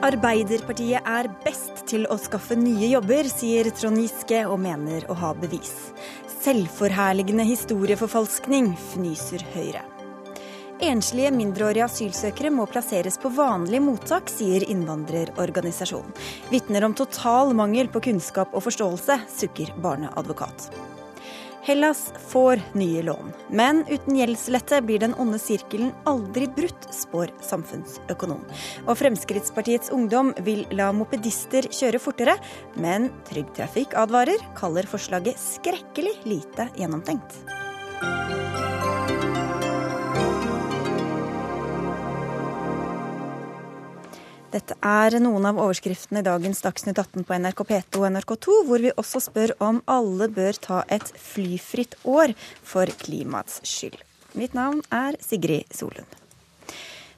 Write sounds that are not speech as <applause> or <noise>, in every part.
Arbeiderpartiet er best til å skaffe nye jobber, sier Trond Giske og mener å ha bevis. Selvforherligende historieforfalskning, fnyser Høyre. Enslige mindreårige asylsøkere må plasseres på vanlig mottak, sier innvandrerorganisasjonen. Vitner om total mangel på kunnskap og forståelse, sukker barneadvokat. Hellas får nye lån, men uten gjeldslette blir den onde sirkelen aldri brutt, spår samfunnsøkonom. Og Fremskrittspartiets ungdom vil la mopedister kjøre fortere, men Trygg Trafikk advarer, kaller forslaget skrekkelig lite gjennomtenkt. Dette er noen av overskriftene i dagens Dagsnytt 18 på NRK P2 og NRK2, hvor vi også spør om alle bør ta et flyfritt år for klimaets skyld. Mitt navn er Sigrid Solund.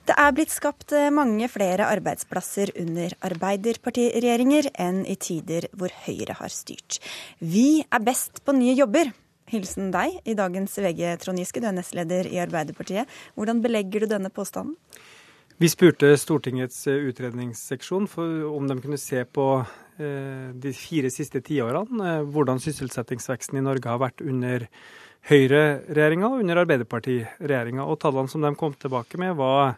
Det er blitt skapt mange flere arbeidsplasser under arbeiderpartiregjeringer enn i tider hvor Høyre har styrt. Vi er best på nye jobber. Hilsen deg i dagens VG, Trond Giske, du er nestleder i Arbeiderpartiet. Hvordan belegger du denne påstanden? Vi spurte Stortingets eh, utredningsseksjon om de kunne se på eh, de fire siste tiårene eh, hvordan sysselsettingsveksten i Norge har vært under Høyre-regjeringa og under Arbeiderparti-regjeringa. Og tallene som de kom tilbake med, var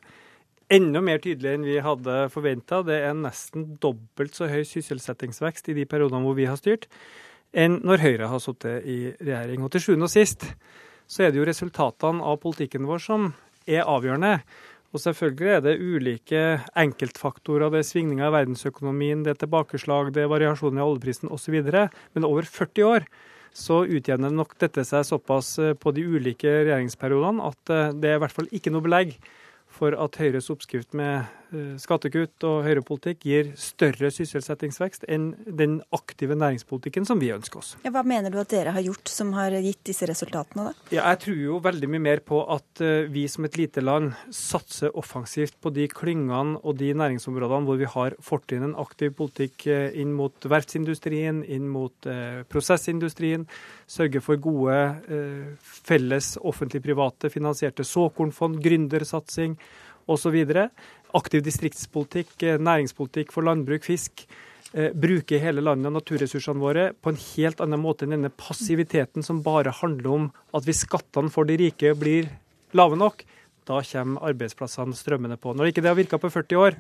enda mer tydelige enn vi hadde forventa. Det er nesten dobbelt så høy sysselsettingsvekst i de periodene hvor vi har styrt, enn når Høyre har sittet i regjering. Og til sjuende og sist så er det jo resultatene av politikken vår som er avgjørende. Og selvfølgelig er det ulike enkeltfaktorer. Det er svingninger i verdensøkonomien, det er tilbakeslag, det er variasjoner i oljeprisen osv. Men over 40 år så utjevner nok dette seg såpass eh, på de ulike regjeringsperiodene at eh, det er i hvert fall ikke noe belegg for at Høyres oppskrift med skattekutt og høyrepolitikk gir større sysselsettingsvekst enn den aktive næringspolitikken som vi ønsker oss. Ja, hva mener du at dere har gjort som har gitt disse resultatene, da? Ja, jeg tror jo veldig mye mer på at eh, vi som et lite land satser offensivt på de klyngene og de næringsområdene hvor vi har fortrinn en aktiv politikk eh, inn mot verftsindustrien, inn mot prosessindustrien, sørge for gode felles offentlig-private finansierte såkornfond, gründersatsing osv. Aktiv distriktspolitikk, eh, næringspolitikk for landbruk, fisk. Eh, bruke hele landet og naturressursene våre på en helt annen måte enn denne passiviteten som bare handler om at hvis skattene for de rike blir lave nok, da kommer arbeidsplassene strømmende på. Når ikke det har virka på 40 år,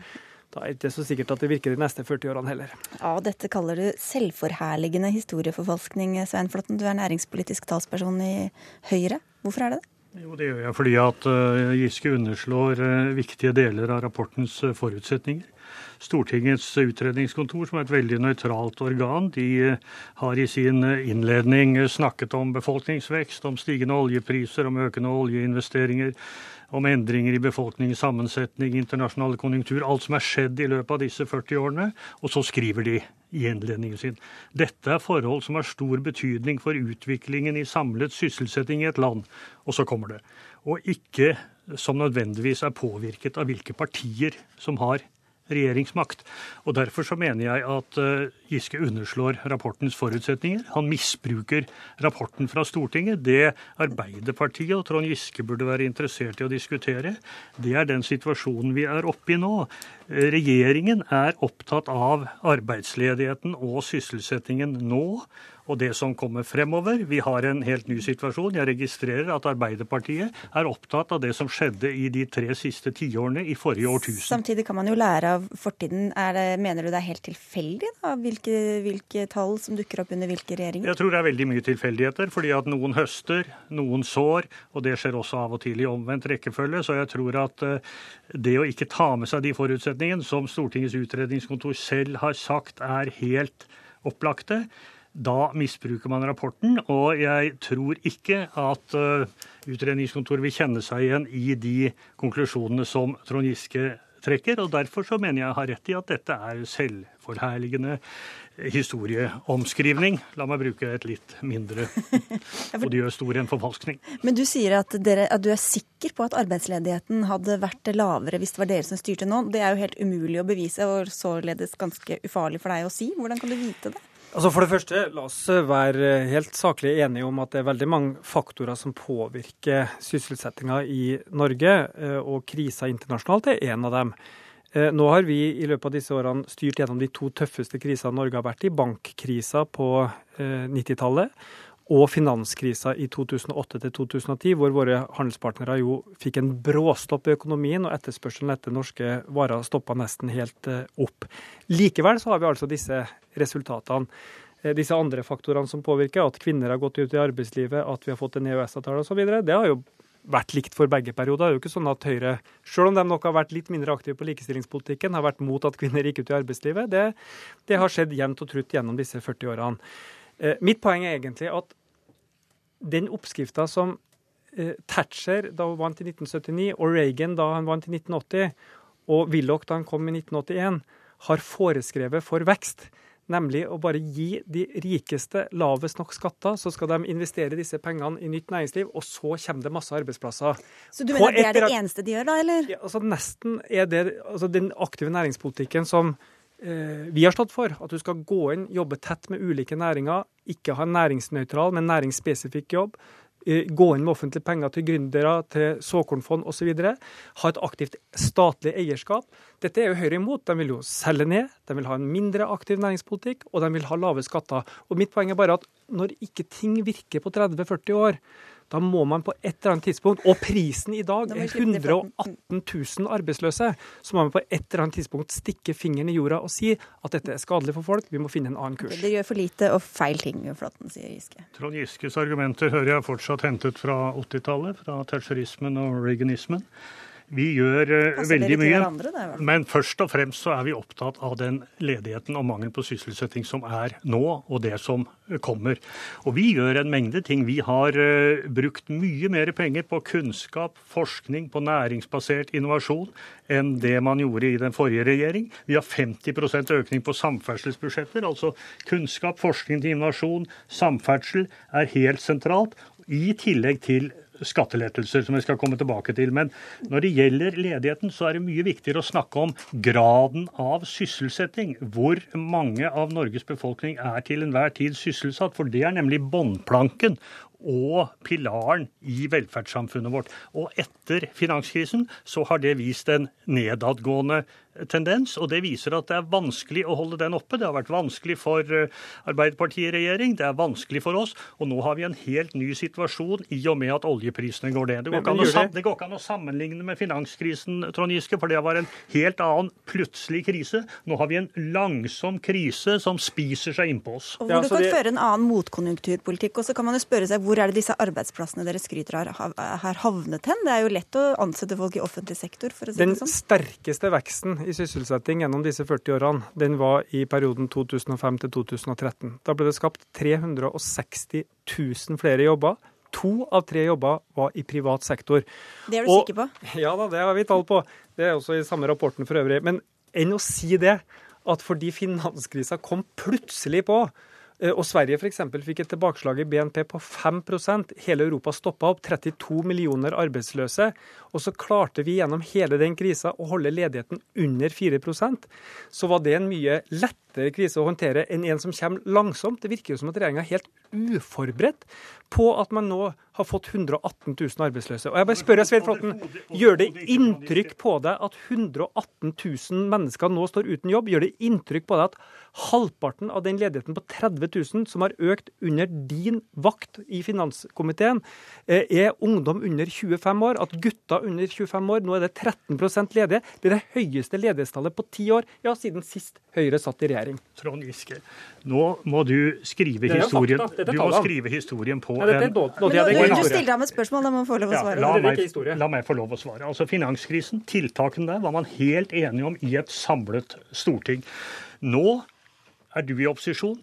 da er det ikke så sikkert at det virker de neste 40 årene heller. Ja, Dette kaller du selvforherligende historieforfalskning, Svein Flåtten. Du er næringspolitisk talsperson i Høyre. Hvorfor er det det? Jo, Det gjør jeg fordi at uh, Giske underslår uh, viktige deler av rapportens uh, forutsetninger. Stortingets utredningskontor, som er et veldig nøytralt organ, de har i sin innledning snakket om befolkningsvekst, om stigende oljepriser, om økende oljeinvesteringer, om endringer i befolkningens sammensetning, internasjonale konjunktur, alt som er skjedd i løpet av disse 40 årene. Og så skriver de i innledningen sin dette er forhold som har stor betydning for utviklingen i samlet sysselsetting i et land. Og så kommer det. Og ikke som nødvendigvis er påvirket av hvilke partier som har regjeringsmakt. Og Derfor så mener jeg at uh, Giske underslår rapportens forutsetninger. Han misbruker rapporten fra Stortinget. Det Arbeiderpartiet og Trond Giske burde være interessert i å diskutere, det er den situasjonen vi er oppe i nå. Regjeringen er opptatt av arbeidsledigheten og sysselsettingen nå og det som kommer fremover. Vi har en helt ny situasjon. Jeg registrerer at Arbeiderpartiet er opptatt av det som skjedde i de tre siste tiårene i forrige årtusen. Samtidig kan man jo lære av fortiden. Det, mener du det er helt tilfeldig da, hvilke, hvilke, tall som dukker opp under hvilke regjeringer? Jeg tror det er veldig mye tilfeldigheter, fordi at noen høster, noen sår, og det skjer også av og til i omvendt rekkefølge. Så jeg tror at eh, det å ikke ta med seg de forutsetningene som Stortingets utredningskontor selv har sagt er helt opplagte, da misbruker man rapporten, og jeg tror ikke at uh, Utredningskontoret vil kjenne seg igjen i de konklusjonene som Trond Giske trekker. og Derfor så mener jeg har rett i at dette er selvforherligende historieomskrivning. La meg bruke et litt mindre odiøst ord enn forfalskning. Men du sier at, dere, at, du er sikker på at arbeidsledigheten hadde vært lavere hvis det var dere som styrte nå. Det er jo helt umulig å bevise og således ganske ufarlig for deg å si. Hvordan kan du vite det? Altså For det første, la oss være helt saklig enige om at det er veldig mange faktorer som påvirker sysselsettinga i Norge, eh, og krisa internasjonalt er en av dem. Eh, nå har vi i løpet av disse årene styrt gjennom de to tøffeste krisene Norge har vært i. Bankkrisa på 90-tallet eh, og finanskrisa i 2008 2010, hvor våre handelspartnere jo fikk en bråstopp i økonomien, og etterspørselen etter norske varer stoppa nesten helt eh, opp. Likevel så har vi altså disse resultatene. Eh, disse andre faktorene som påvirker, at kvinner har gått ut i arbeidslivet, at vi har fått en EØS-avtale osv., det har jo vært likt for begge perioder. Det er jo ikke sånn at Høyre, selv om de nok har vært litt mindre aktive på likestillingspolitikken, har vært mot at kvinner gikk ut i arbeidslivet. Det, det har skjedd jevnt og trutt gjennom disse 40 årene. Eh, mitt poeng er egentlig at den oppskrifta som eh, Thatcher da hun vant i 1979, og Reagan da han vant i 1980, og Willoch da han kom i 1981, har foreskrevet for vekst, nemlig å bare gi de rikeste lavest nok skatter, så skal de investere disse pengene i nytt næringsliv, og så kommer det masse arbeidsplasser. Så du mener det er det eneste de gjør, da, eller? Ja, altså Nesten er det altså den aktive næringspolitikken som vi har stått for at du skal gå inn, jobbe tett med ulike næringer, ikke ha en næringsnøytral, men næringsspesifikk jobb. Eh, gå inn med offentlige penger til gründere, til såkornfond osv. Ha et aktivt statlig eierskap. Dette er jo Høyre imot. De vil jo selge ned, de vil ha en mindre aktiv næringspolitikk, og de vil ha lave skatter. Og Mitt poeng er bare at når ikke ting virker på 30-40 år, da må man på et eller annet tidspunkt Og prisen i dag er 118 000 arbeidsløse. Så må man på et eller annet tidspunkt stikke fingeren i jorda og si at dette er skadelig for folk, vi må finne en annen kurs. Det gjør for lite og feil ting, Flåtten, sier Giske. Trond Giskes argumenter hører jeg fortsatt hentet fra 80-tallet, fra terrorismen og reaganismen. Vi gjør uh, veldig mye. Andre, men først og fremst så er vi opptatt av den ledigheten og mangel på sysselsetting som er nå, og det som kommer. Og vi gjør en mengde ting. Vi har uh, brukt mye mer penger på kunnskap, forskning, på næringsbasert innovasjon enn det man gjorde i den forrige regjering. Vi har 50% økning på samferdselsbudsjetter. Altså kunnskap, forskning til innovasjon, samferdsel er helt sentralt. I tillegg til skattelettelser, som vi skal komme tilbake til. Men når det gjelder ledigheten, så er det mye viktigere å snakke om graden av sysselsetting. Hvor mange av Norges befolkning er til enhver tid sysselsatt. For det er nemlig båndplanken og pilaren i velferdssamfunnet vårt. Og etter finanskrisen så har det vist en nedadgående tendens, og det viser at det er vanskelig å holde den oppe. Det har vært vanskelig for eh, Arbeiderpartiet i regjering, det er vanskelig for oss, og nå har vi en helt ny situasjon i og med at oljeprisene går ned. Det går, ikke an, det går ikke an å sammenligne med finanskrisen, Trond Giske, for det var en helt annen plutselig krise. Nå har vi en langsom krise som spiser seg innpå oss. Og hvor du kan det... føre en annen motkonjunkturpolitikk. Og så kan man jo spørre seg hvor er det disse arbeidsplassene dere skryter av har havnet hen? Det er jo lett å ansette folk i offentlig sektor, for å si Den det sånn. Den sterkeste veksten i sysselsetting gjennom disse 40 årene, den var i perioden 2005 til 2013. Da ble det skapt 360 000 flere jobber. To av tre jobber var i privat sektor. Det er du Og, sikker på? <laughs> Ja da, det har vi tall på. Det er også i samme rapporten for øvrig. Men enn å si det, at fordi finanskrisa kom plutselig på, og Sverige f.eks. fikk et tilbakeslag i BNP på 5% Hele Europa stoppa opp. 32 millioner arbeidsløse. Og så klarte vi gjennom hele den krisa å holde ledigheten under 4% Så var det en mye lettere krise å håndtere enn en som kommer langsomt. Det virker jo som at regjeringa er helt uforberedt på at man nå har fått 118 000 arbeidsløse. Og jeg bare spør Svein Flåtten, Gjør det inntrykk på deg at 118 000 mennesker nå står uten jobb? Gjør det inntrykk på deg at halvparten av den ledigheten på 30 000 som har økt under din vakt i finanskomiteen, eh, er ungdom under 25 år? At gutter under 25 år, nå er det 13% ledige. Det er det høyeste ledighetstallet på ti år, ja, siden sist Høyre satt i regjering. Trond Giske, nå må du skrive historien. Du må skrive historien på Nei, dette er Men du, stilte ham et spørsmål, da må du få lov å svare. Ja, la, meg, la, meg, få lov å svare. Altså Finanskrisen, tiltakene der var man helt enige om i et samlet storting. Nå er du i opposisjon.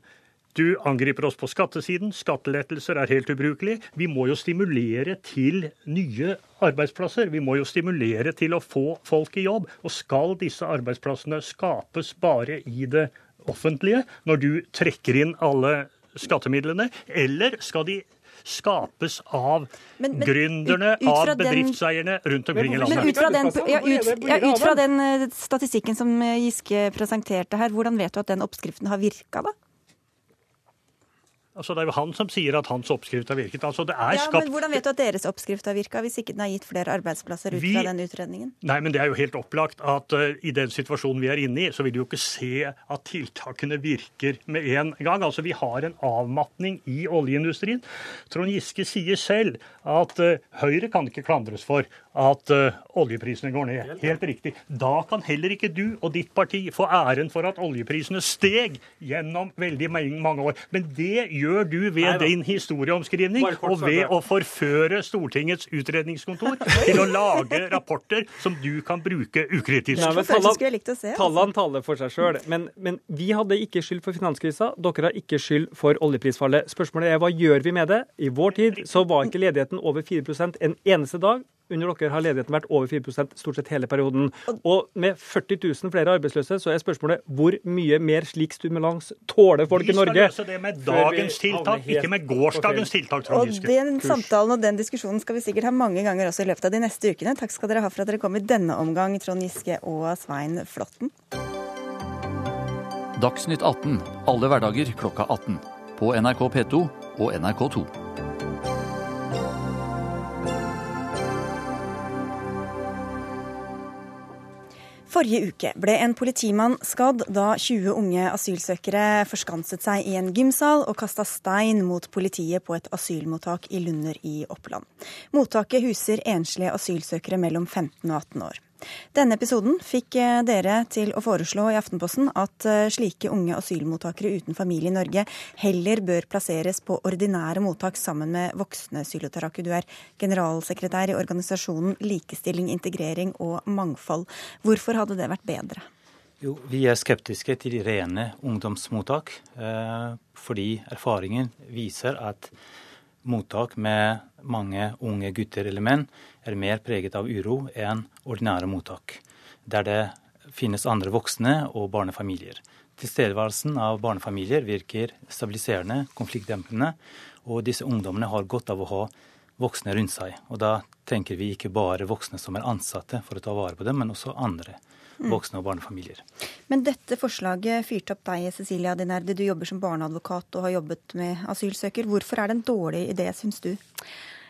Du angriper oss på skattesiden. Skattelettelser er helt ubrukelig. Vi må jo stimulere til nye arbeidsplasser. Vi må jo stimulere til å få folk i jobb. Og skal disse arbeidsplassene skapes bare i det offentlige, når du trekker inn alle skattemidlene, eller skal de skapes av men, men, gründerne, av bedriftseierne rundt omkring i landet. Men ut fra, den, ja, ut, ja, ut fra den eh, statistikken som eh, Giske presenterte her, hvordan vet du at den oppskriften har virka, da? Altså, det er jo han som sier at hans oppskrift har virket. Altså, det er ja, skapt... Men hvordan vet du at deres oppskrift har virka, hvis ikke den har gitt flere arbeidsplasser ut Vi... fra den utredningen? Nei, men det er jo helt opplagt at uh, i den situasjonen vi er inne i, så vil du jo ikke se at tiltakene virker med en gang. Altså, vi har en avmatning i oljeindustrien. Trond Giske sier selv at uh, Høyre kan ikke klandres for at uh, oljeprisene går ned. Helt riktig. Da kan heller ikke du og ditt parti få æren for at oljeprisene steg gjennom veldig mange år. Men det gjør du ved Nei, din historieomskrivning og ved å forføre Stortingets utredningskontor <laughs> til å lage rapporter som du kan bruke ukritisk. Tallene, tallene taler for seg sjøl. Men, men, vi hadde ikke skyld for finanskrisa. Dere har ikke skyld for oljeprisfallet. Spørsmålet er hva gjør vi med det? I vår tid så var ikke ledigheten over 4% en eneste dag. Under dere har ledigheten vært over 4% stort sett hele perioden. Og med 40 000 flere arbeidsløse, så er spørsmålet hvor mye mer slik stimulans tåler folk i Norge? Vi skal løse det med dagens tiltak, ikke med gårsdagens tiltak, Og den samtalen og den diskusjonen skal vi sikkert ha mange ganger også i løpet av de neste ukene. Takk skal dere ha for at dere kom i denne omgang, Trond Giske og Svein Flåtten. Dagsnytt 18 alle hverdager klokka 18. På NRK P2 og NRK2. Forrige uke ble en politimann skadd da 20 unge asylsøkere forskanset seg i en gymsal og kasta stein mot politiet på et asylmottak i Lunder i Oppland. Mottaket huser enslige asylsøkere mellom 15 og 18 år. Denne episoden fikk eh, dere til å foreslå i Aftenposten at eh, slike unge asylmottakere uten familie i Norge heller bør plasseres på ordinære mottak sammen med voksne Sylotaraku. Du er generalsekretær i organisasjonen Likestilling, integrering og mangfold. Hvorfor hadde det vært bedre? Jo, Vi er skeptiske til rene ungdomsmottak, eh, fordi erfaringen viser at mottak med mange unge gutter eller menn er mer preget av uro enn ordinære mottak, der det finnes andre voksne og barnefamilier. Tilstedeværelsen av barnefamilier virker stabiliserende, konfliktdempende, og disse ungdommene har godt av å ha voksne rundt seg. Og da tenker vi ikke bare voksne som er ansatte for å ta vare på dem, men også andre. Voksne og barnefamilier. Men dette forslaget fyrte opp deg, Cecilia Dinerde. Du jobber som barneadvokat og har jobbet med asylsøker. Hvorfor er det en dårlig idé, syns du?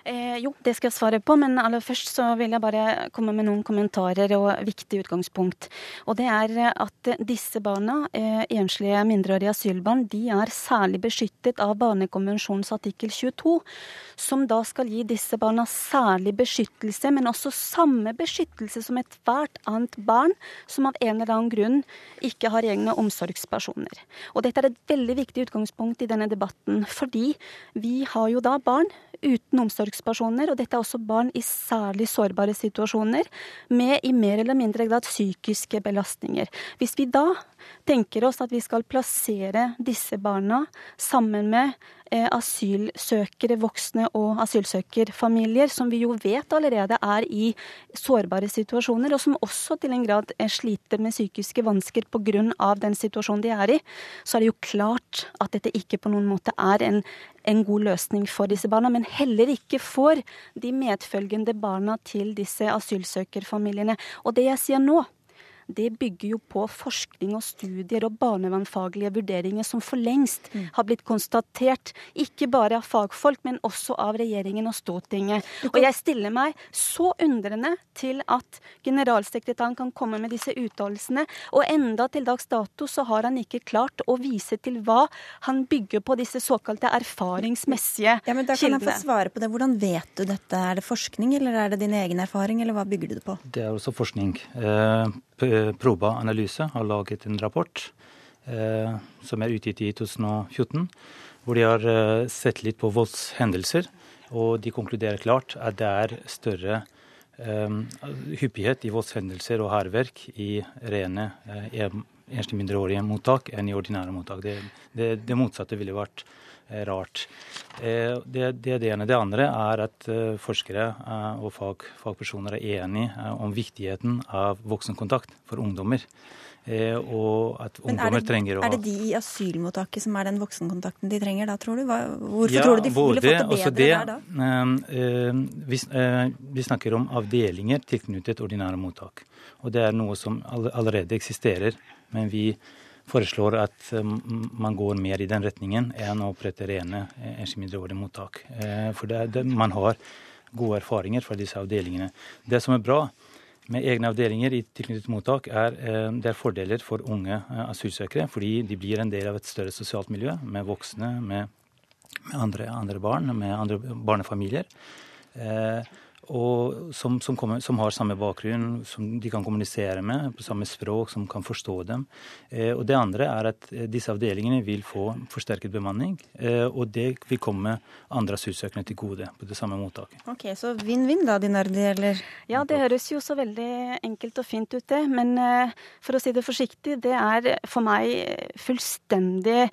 Eh, jo, det skal jeg svare på, men aller først så vil jeg bare komme med noen kommentarer og viktig utgangspunkt. Og det er at disse barna, eh, enslige mindreårige asylbarn, de er særlig beskyttet av Barnekonvensjonens artikkel 22, som da skal gi disse barna særlig beskyttelse, men også samme beskyttelse som ethvert annet barn som av en eller annen grunn ikke har egne omsorgspersoner. Og dette er et veldig viktig utgangspunkt i denne debatten, fordi vi har jo da barn uten omsorgspersoner, og dette er også barn i særlig sårbare situasjoner, med i mer eller mindre grad psykiske belastninger. Hvis vi da tenker oss at vi skal plassere disse barna sammen med asylsøkere, voksne og asylsøkerfamilier, som vi jo vet allerede er i sårbare situasjoner, og som også til en grad eh, sliter med psykiske vansker pga. den situasjonen de er i, så er det jo klart at dette ikke på noen måte er en, en god løsning for disse barna, men heller ikke for de medfølgende barna til disse asylsøkerfamiliene. Og det jeg sier nå, det bygger jo på forskning og studier og barnevernfaglige vurderinger som for lengst mm. har blitt konstatert, ikke bare av fagfolk, men også av regjeringen og Stortinget. Og jeg stiller meg så undrende til at generalsekretæren kan komme med disse uttalelsene, og enda til dags dato så har han ikke klart å vise til hva han bygger på disse såkalte erfaringsmessige kildene. Ja, men Da kan jeg få svare på det. Hvordan vet du dette? Er det forskning, eller er det din egen erfaring, eller hva bygger du det på? Det er også forskning. Eh, Proba Analyse har laget en rapport eh, som er utgitt i 2014, hvor de har eh, sett litt på voldshendelser. Og de konkluderer klart at det er større eh, hyppighet i voldshendelser og hærverk i rene eh, enslige mindreårige mottak enn i ordinære mottak. Det, det, det motsatte ville vært eh, rart. Eh, det, det, det ene. Det andre er at eh, forskere og fag, fagpersoner er enige om viktigheten av voksenkontakt for ungdommer. Og at ungdommer det, trenger å Er det de i asylmottaket som er den voksenkontakten de trenger da, tror du? Hva, hvorfor ja, tror du de ville fått det bedre der da? Vi, vi snakker om avdelinger tilknyttet ordinære mottak. Og det er noe som allerede eksisterer. Men vi foreslår at man går mer i den retningen enn å opprette rene enslige mindreårige mottak. For det, det, man har gode erfaringer fra disse avdelingene. Det som er bra med egne avdelinger i tilknyttet mottak, er det er fordeler for unge asylsøkere. Fordi de blir en del av et større sosialt miljø med voksne, med andre, andre barn, med andre barnefamilier. Eh, som, som, kommer, som, har samme bakgrunn, som de kan kommunisere med, på samme språk, som kan forstå dem. Eh, og Det andre er at eh, disse avdelingene vil få forsterket bemanning. Eh, og det vil komme andre asylsøkere til gode på det samme mottaket. Ok, Så vinn-vinn da, Dinardi, eller? Ja, det høres jo så veldig enkelt og fint ut, det. Men eh, for å si det forsiktig, det er for meg fullstendig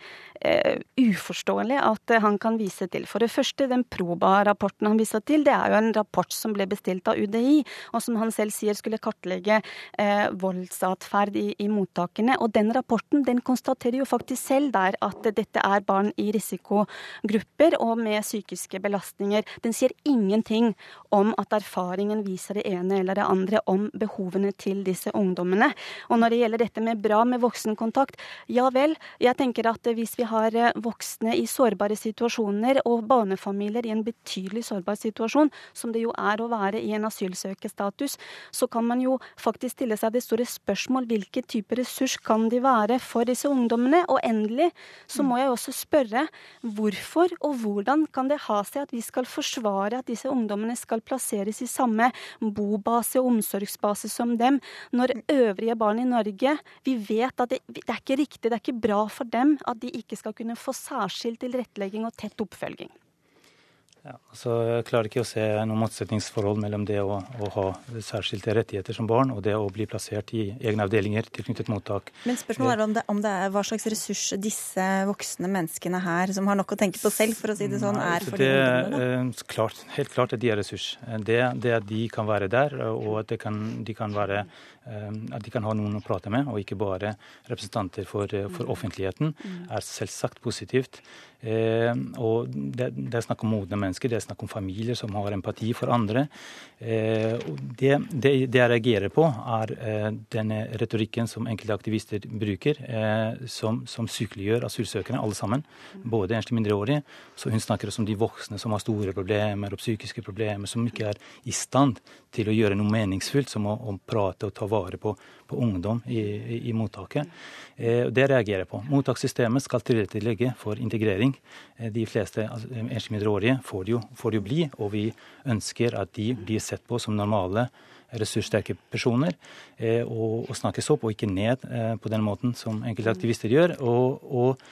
uh, uforståelig at han kan vise til. For det første, den Proba-rapporten han viser til, det er jo en rapport som ble bestilt av UDI, og som han selv sier skulle kartlegge eh, voldsatferd i, i, mottakene. Og den rapporten den konstaterer jo faktisk selv der at dette er barn i risikogrupper og med psykiske belastninger. Den sier ingenting om at erfaringen viser det ene eller det andre om behovene til disse ungdommene. Og når det gjelder dette med bra med voksenkontakt, ja vel. Jeg tenker at hvis vi har eh, voksne i sårbare situasjoner og barnefamilier i en betydelig sårbar situasjon, som det jo er å være i en asylsøkerstatus, så kan man jo faktisk stille seg det store spørsmål hvilke type ressurs kan de være for disse ungdommene. Og endelig så må jeg også spørre hvorfor og hvordan kan det ha seg at vi skal forsvare at disse ungdommene skal plasseres i samme bobase og omsorgsbase som dem, når øvrige barn i Norge Vi vet at det, det er ikke riktig, det er ikke bra for dem at de ikke skal kunne få særskilt tilrettelegging og tett oppfølging. Ja, altså jeg klarer ikke å se noe motsetningsforhold mellom det å, å, ha særskilte rettigheter som barn og det å bli plassert i egne avdelinger tilknyttet mottak. Men spørsmålet er om det, om det er hva slags ressurs disse voksne menneskene her, som har nok å tenke på selv, for å si det sånn, er for det, de ungdommene? Eh, klart, helt klart at de er ressurs. Det, det at de kan være der, og at kan, de kan være Eh, at de kan ha noen å prate med, og ikke bare representanter for, eh, for offentligheten, er selvsagt positivt. Eh, og det, det, er snakk om modne mennesker, det er snakk om familier som har empati for andre. det, det, det jeg reagerer på, er denne retorikken som enkelte aktivister bruker, som, som sykeliggjør asylsøkerne, alle sammen. Både enslige mindreårige. Så hun snakker også om de voksne som har store problemer og psykiske problemer, som ikke er i stand til å gjøre noe meningsfullt, som å, å prate og ta vare på, på ungdom i, i, i mottaket. Eh, det reagerer jeg på. Mottakssystemet skal tilrettelegge for integrering. Eh, de fleste altså, enslige mindreårige får, det jo bli, og vi ønsker at de blir sett på som normale ressurssterke personer, eh, og, og, snakkes opp og ikke ned eh, på den måten som enkelte aktivister gjør. og, og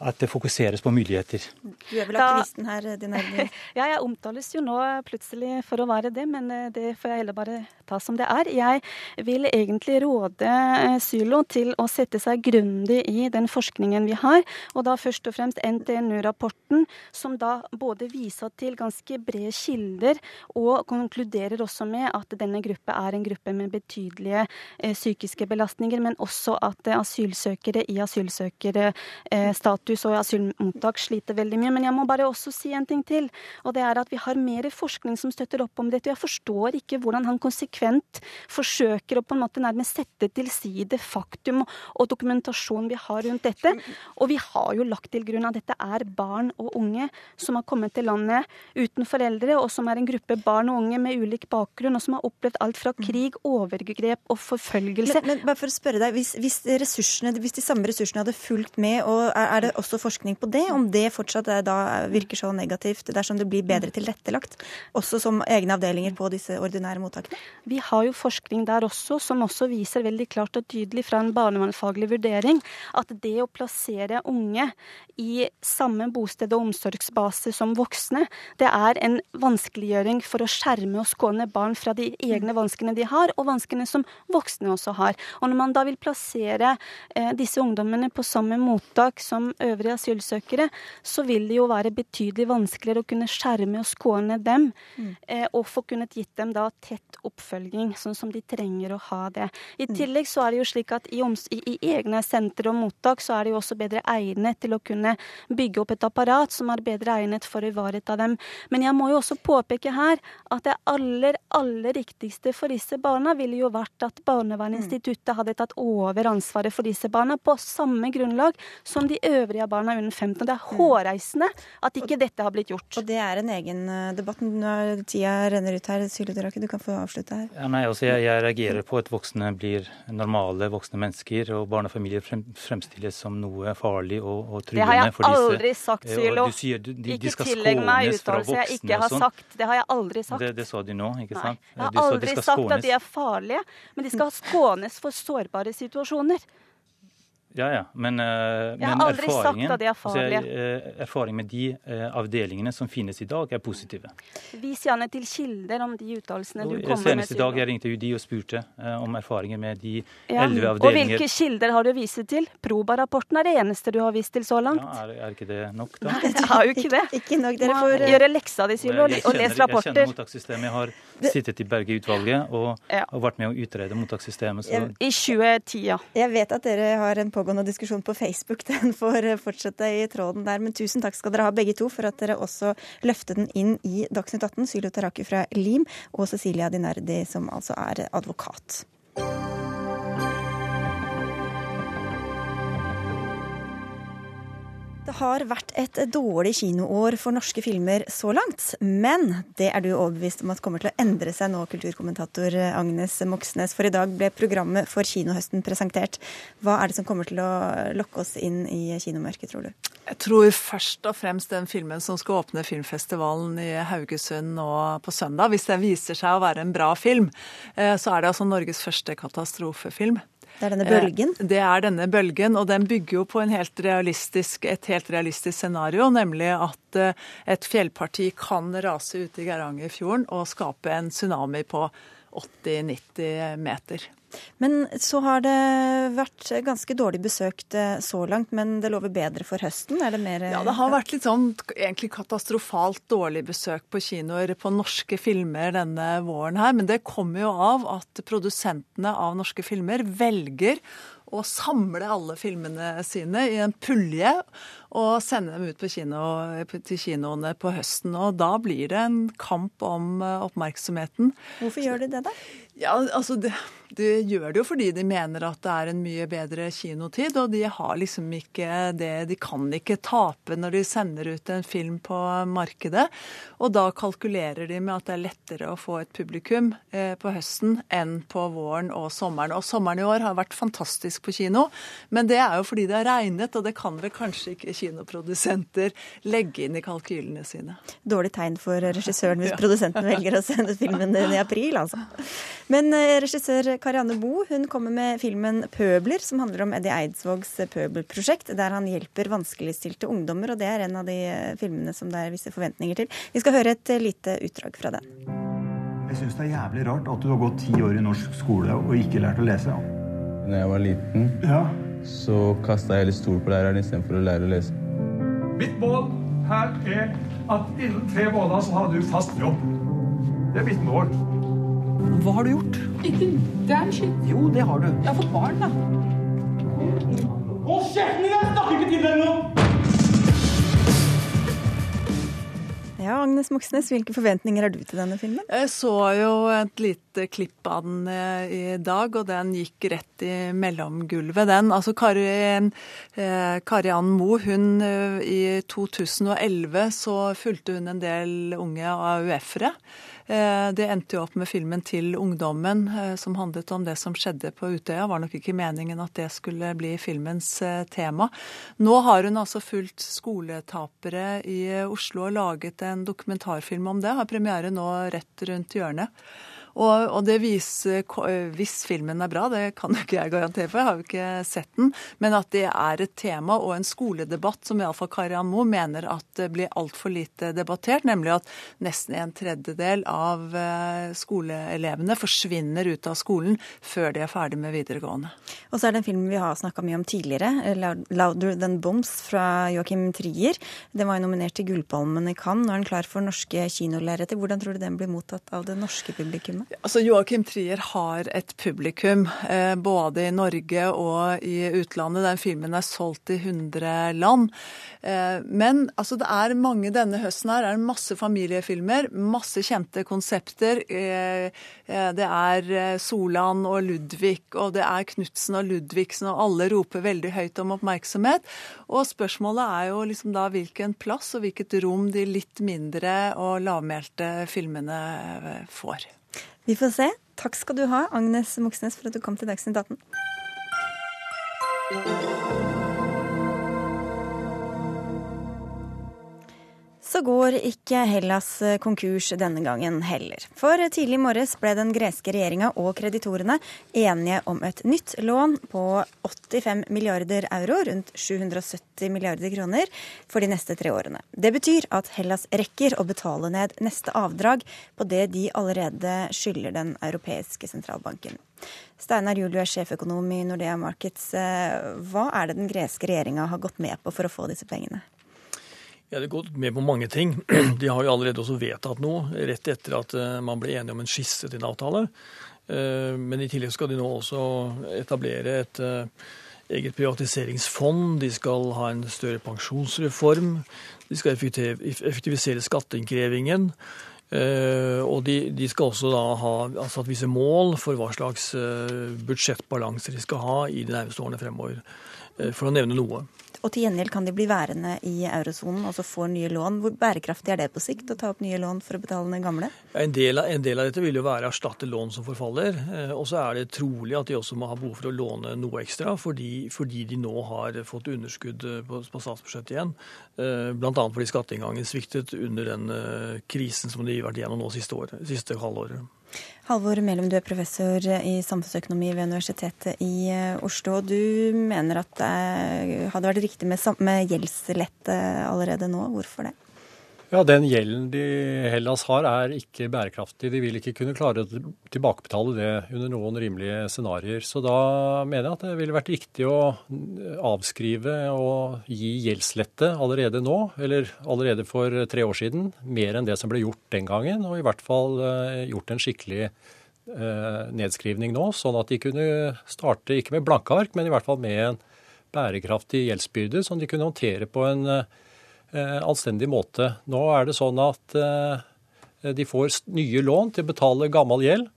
at det fokuseres på muligheter. Du er vel aktivisten her, din Erling? <laughs> ja, jeg omtales jo nå plutselig for å være det, men eh, det får jeg heller bare ta som det er. Jeg vil egentlig råde eh, Sylo til å sette seg grundig i den forskningen vi har, og da først og fremst NTNU-rapporten, som da både viser til ganske brede kilder og konkluderer også med at denne gruppe er en gruppe med betydelige eh, psykiske belastninger, men også at eh, asylsøkere i asylsøkerstatus og i asylmottak sliter veldig mye. Men jeg må bare også si en ting til. Og det er at vi har mer forskning som støtter opp om dette. Og jeg forstår ikke hvordan han konsekvent forsøker å på en måte nærmest sette til side faktum og dokumentasjon vi har rundt dette. Og vi har jo lagt til grunn at dette er barn og unge som har kommet til landet uten foreldre, og som er en gruppe barn og unge med ulik bakgrunn, og som har opplevd alt fra krig, overgrep og forfølgelse. Men, men bare for å spørre deg, hvis, hvis, hvis de samme ressursene hadde fulgt med, og er det også forskning på det, om det fortsatt da virker så negativt dersom det blir bedre tilrettelagt, også som egne avdelinger på disse ordinære mottakene? Vi har jo forskning der også, som også viser veldig klart og tydelig fra en barnevernsfaglig vurdering at det å plassere unge i samme bosted og omsorgsbase som voksne, det er en vanskeliggjøring for å skjerme og skåne barn fra de egne vanskene de har, og vanskene som voksne også har. Og når man da vil plassere eh, disse ungdommene på samme mottak som øvrige asylsøkere, så vil det jo være betydelig vanskeligere å kunne skjerme og skåne dem, mm. eh, og få kunnet gitt dem da tett oppfølging, sånn som de trenger å ha det. I mm. tillegg så er det jo slik at i, i, i egne sentre og mottak så er de jo også bedre egnet til å kunne kunne bygge opp et apparat som er bedre egnet for å ivareta dem. Men jeg må jo også påpeke her at det aller, aller riktigste for disse barna ville jo vært at Barnevernsinstituttet hadde tatt over ansvaret for disse barna på samme grunnlag som de øvrige barna under 15. Det er mm. hårreisende at ikke dette har blitt gjort. Og det er en egen eh, debatt. Tida renner ut her. Sylu du kan få avslutte her. Ja, nei, altså jeg, jeg, reagerer på at voksne blir normale voksne mennesker, og barnefamilier frem, fremstilles som noe farlig og, og truende. Har jeg aldri sagt, eh, Sylo. ikke tillegg meg uttalelser jeg ikke har sagt. Det har jeg aldri sagt. Det, det sa du nå, ikke sant? Nei, jeg har aldri sagt at de er farlige, men de skal skånes for sårbare situasjoner. Ja, ja. Men, uh, jeg har aldri sagt at de er farlige. Uh, erfaring med de uh, avdelingene som finnes i dag, er positive. Vis gjerne til kilder om de uttalelsene du kommer med. Senest i dag jeg ringte de og spurte om erfaringer med de elleve ja. avdelinger. Og hvilke kilder har du vist til? Proba-rapporten er det eneste du har vist til så langt. Ja, er, er ikke det nok, da? Nei, det er jo ikke det. ikke, <laughs> ikke nok. Dere får gjøre leksa di, Sylo, og, og les rapporter. Jeg kjenner mottakssystemet. Jeg har sittet i Berge-utvalget og, ja. og, vært med å utrede mottakssystemet. Så. I 2010, ja. Jeg vet at dere har en pågående diskusjon på Facebook. <laughs> Den får fortsette i tråden der. Men tusen takk skal dere ha begge to for at dere også løftet den inn i Dagsnytt 18. Sylo Taraki fra LIM og Cecilia Dinardi, som altså er advokat. Det har vært et dårlig kinoår for norske filmer så langt, men det er du overbevist om at kommer til å endre seg nå, kulturkommentator Agnes Moxnes. For i dag ble programmet for kinohøsten presentert. Hva er det som kommer til å lokke oss inn i kinomørket, tror du? Jeg tror først og fremst den filmen som skal åpne filmfestivalen i Haugesund nå på søndag. Hvis det viser seg å være en bra film, eh, så er det altså Norges første katastrofefilm. Det er denne bølgen? Eh, det er denne bølgen, og den bygger jo på helt et helt realistisk scenario, nemlig at eh, et fjellparti kan rase ut i Geirangerfjorden og skape en tsunami på 80-90 meter. Men så har det vært ganske dårlig besøkt eh, så langt, men det lover bedre for høsten? Er det mer Ja, det har vært litt sånn egentlig katastrofalt dårlig besøk på kinoer på norske filmer denne våren her. Men det kommer jo av at produsentene av norske filmer velger å samle alle filmene sine i en pulje og sende dem ut på kino, til kinoene på høsten. Og da blir det en kamp om eh, oppmerksomheten. Hvorfor gjør de det, da? Ja, altså det, de gjør det jo fordi de mener at det er en mye bedre kinotid. Og de har liksom ikke det De kan ikke tape når de sender ut en film på markedet. Og da kalkulerer de med at det er lettere å få et publikum eh, på høsten enn på våren og sommeren. Og sommeren i år har vært fantastisk på kino, men det er jo fordi det har regnet, og det kan vel kanskje ikke kinoprodusenter legge inn i kalkylene sine. Dårlig tegn for regissøren hvis <laughs> ja. produsenten velger å sende filmen i april, altså. Men eh, regissør Karianne Bo hun kommer med filmen 'Pøbler', som handler om Eddie Eidsvågs pøbelprosjekt, der han hjelper vanskeligstilte ungdommer. og Det er en av de eh, filmene som det er visse forventninger til. Vi skal høre et eh, lite utdrag fra den. Jeg syns det er jævlig rart at du har gått ti år i norsk skole og ikke lært å lese. Da jeg var liten, ja. Så kasta jeg hele stol på læreren istedenfor å lære å lese. Mitt mål her er at innen tre måneder så har du fast jobb. Det er mitt mål. Hva har du gjort? Ikke damn shit. Jo, det har du. Jeg har fått barn, da. Hold kjeften din! Jeg snakker ikke til deg nå! Ja, Agnes Moxnes, Hvilke forventninger har du til denne filmen? Jeg så jo et lite klipp av den eh, i dag, og den gikk rett i mellomgulvet, den. Altså Kari, eh, Kari Ann Moe, hun eh, i 2011 så fulgte hun en del unge AUF-ere. Eh, det endte jo opp med filmen 'Til ungdommen', eh, som handlet om det som skjedde på Utøya. Var nok ikke meningen at det skulle bli filmens eh, tema. Nå har hun altså fulgt skoletapere i Oslo og laget en dokumentarfilm om det. Har premiere nå rett rundt hjørnet. Og, og, det viser, hvis filmen er bra, det kan jo ikke jeg garantere for, jeg har jo ikke sett den, men at det er et tema og en skoledebatt som iallfall Karian Moe mener at det blir altfor lite debattert, nemlig at nesten en tredjedel av eh, skoleelevene forsvinner ut av skolen før de er ferdig med videregående. Og så er det en film vi har snakka mye om tidligere, 'Louder Than Bombs' fra Joachim Trier. Den var jo nominert til Gullpalmen i Cannes. Nå er den klar for norske kinolerreter. Hvordan tror du den blir mottatt av det norske publikummet? Filmene? Altså, Joakim Trier har et publikum, eh, både i Norge og i utlandet. Den filmen er solgt i 100 land. Eh, men altså, det er mange denne høsten her Det er masse familiefilmer, masse kjente konsepter. Eh, det er Solan og Ludvig, og det er Knutsen og Ludvigsen, og alle roper veldig høyt om oppmerksomhet. Og spørsmålet er jo liksom da hvilken plass og hvilket rom de litt mindre og lavmælte filmene får. Vi får se. Takk skal du ha, Agnes Moxnes, for at du kom til Dagsnytt 18. Så går ikke Hellas konkurs denne gangen heller. For tidlig i morges ble den greske regjeringa og kreditorene enige om et nytt lån på 85 milliarder euro, rundt 770 milliarder kroner, for de neste tre årene. Det betyr at Hellas rekker å betale ned neste avdrag på det de allerede skylder den europeiske sentralbanken. Steinar Juel, er sjeføkonom i Nordea Markets. Hva er det den greske regjeringa har gått med på for å få disse pengene? Ja, Det gått med på mange ting. <clears throat> De har jo allerede også vedtatt noe rett etter at eh, man ble enige om en skisse til en avtale. Eh, men i tillegg skal de nå også etablere et eh, eget privatiseringsfond. De skal ha en større pensjonsreform. De skal effektivisere skatteinnkrevingen. Og de, de, skal også da ha satt visse mål for hva slags budsjettbalanser de skal ha i de nærmeste årene fremover, for å nevne noe og til gjengjeld kan de bli værende i eurosonen og så få nye lån. Hvor bærekraftig er det på sikt å ta opp nye lån for å betale ned gamle? En del, av, en del av dette vil jo være å erstatte lån som forfaller. Eh, og så er det trolig at de også må ha behov for å låne noe ekstra, fordi, fordi de nå har fått underskudd eh, på, på statsbudsjettet igjen. Eh, Bl.a. fordi skatteinngangen sviktet under den krisen som de har vært gjennom nå siste, siste halvåret. Halvor Melum, du er professor i samfunnsøkonomi ved Universitetet i eh, Oslo. Du mener at det hadde vært riktig med, med gjeldslette allerede nå. Hvorfor det? Ja, Den gjelden de Hellas har er ikke bærekraftig. De vil ikke kunne klare å tilbakebetale det under noen rimelige scenarioer. Så da mener jeg at det ville vært riktig å avskrive og gi gjeldslette allerede nå, eller allerede for tre år siden, mer enn det som ble gjort den gangen. Og i hvert fall eh, gjort en skikkelig eh, nedskrivning nå, sånn at de kunne starte ikke med blanke ark, men i hvert fall med en bærekraftig gjeldsbyrde som de kunne håndtere på en eh, anstendig måte. Nå er det sånn at eh, de får nye lån til å betale gammel gjeld,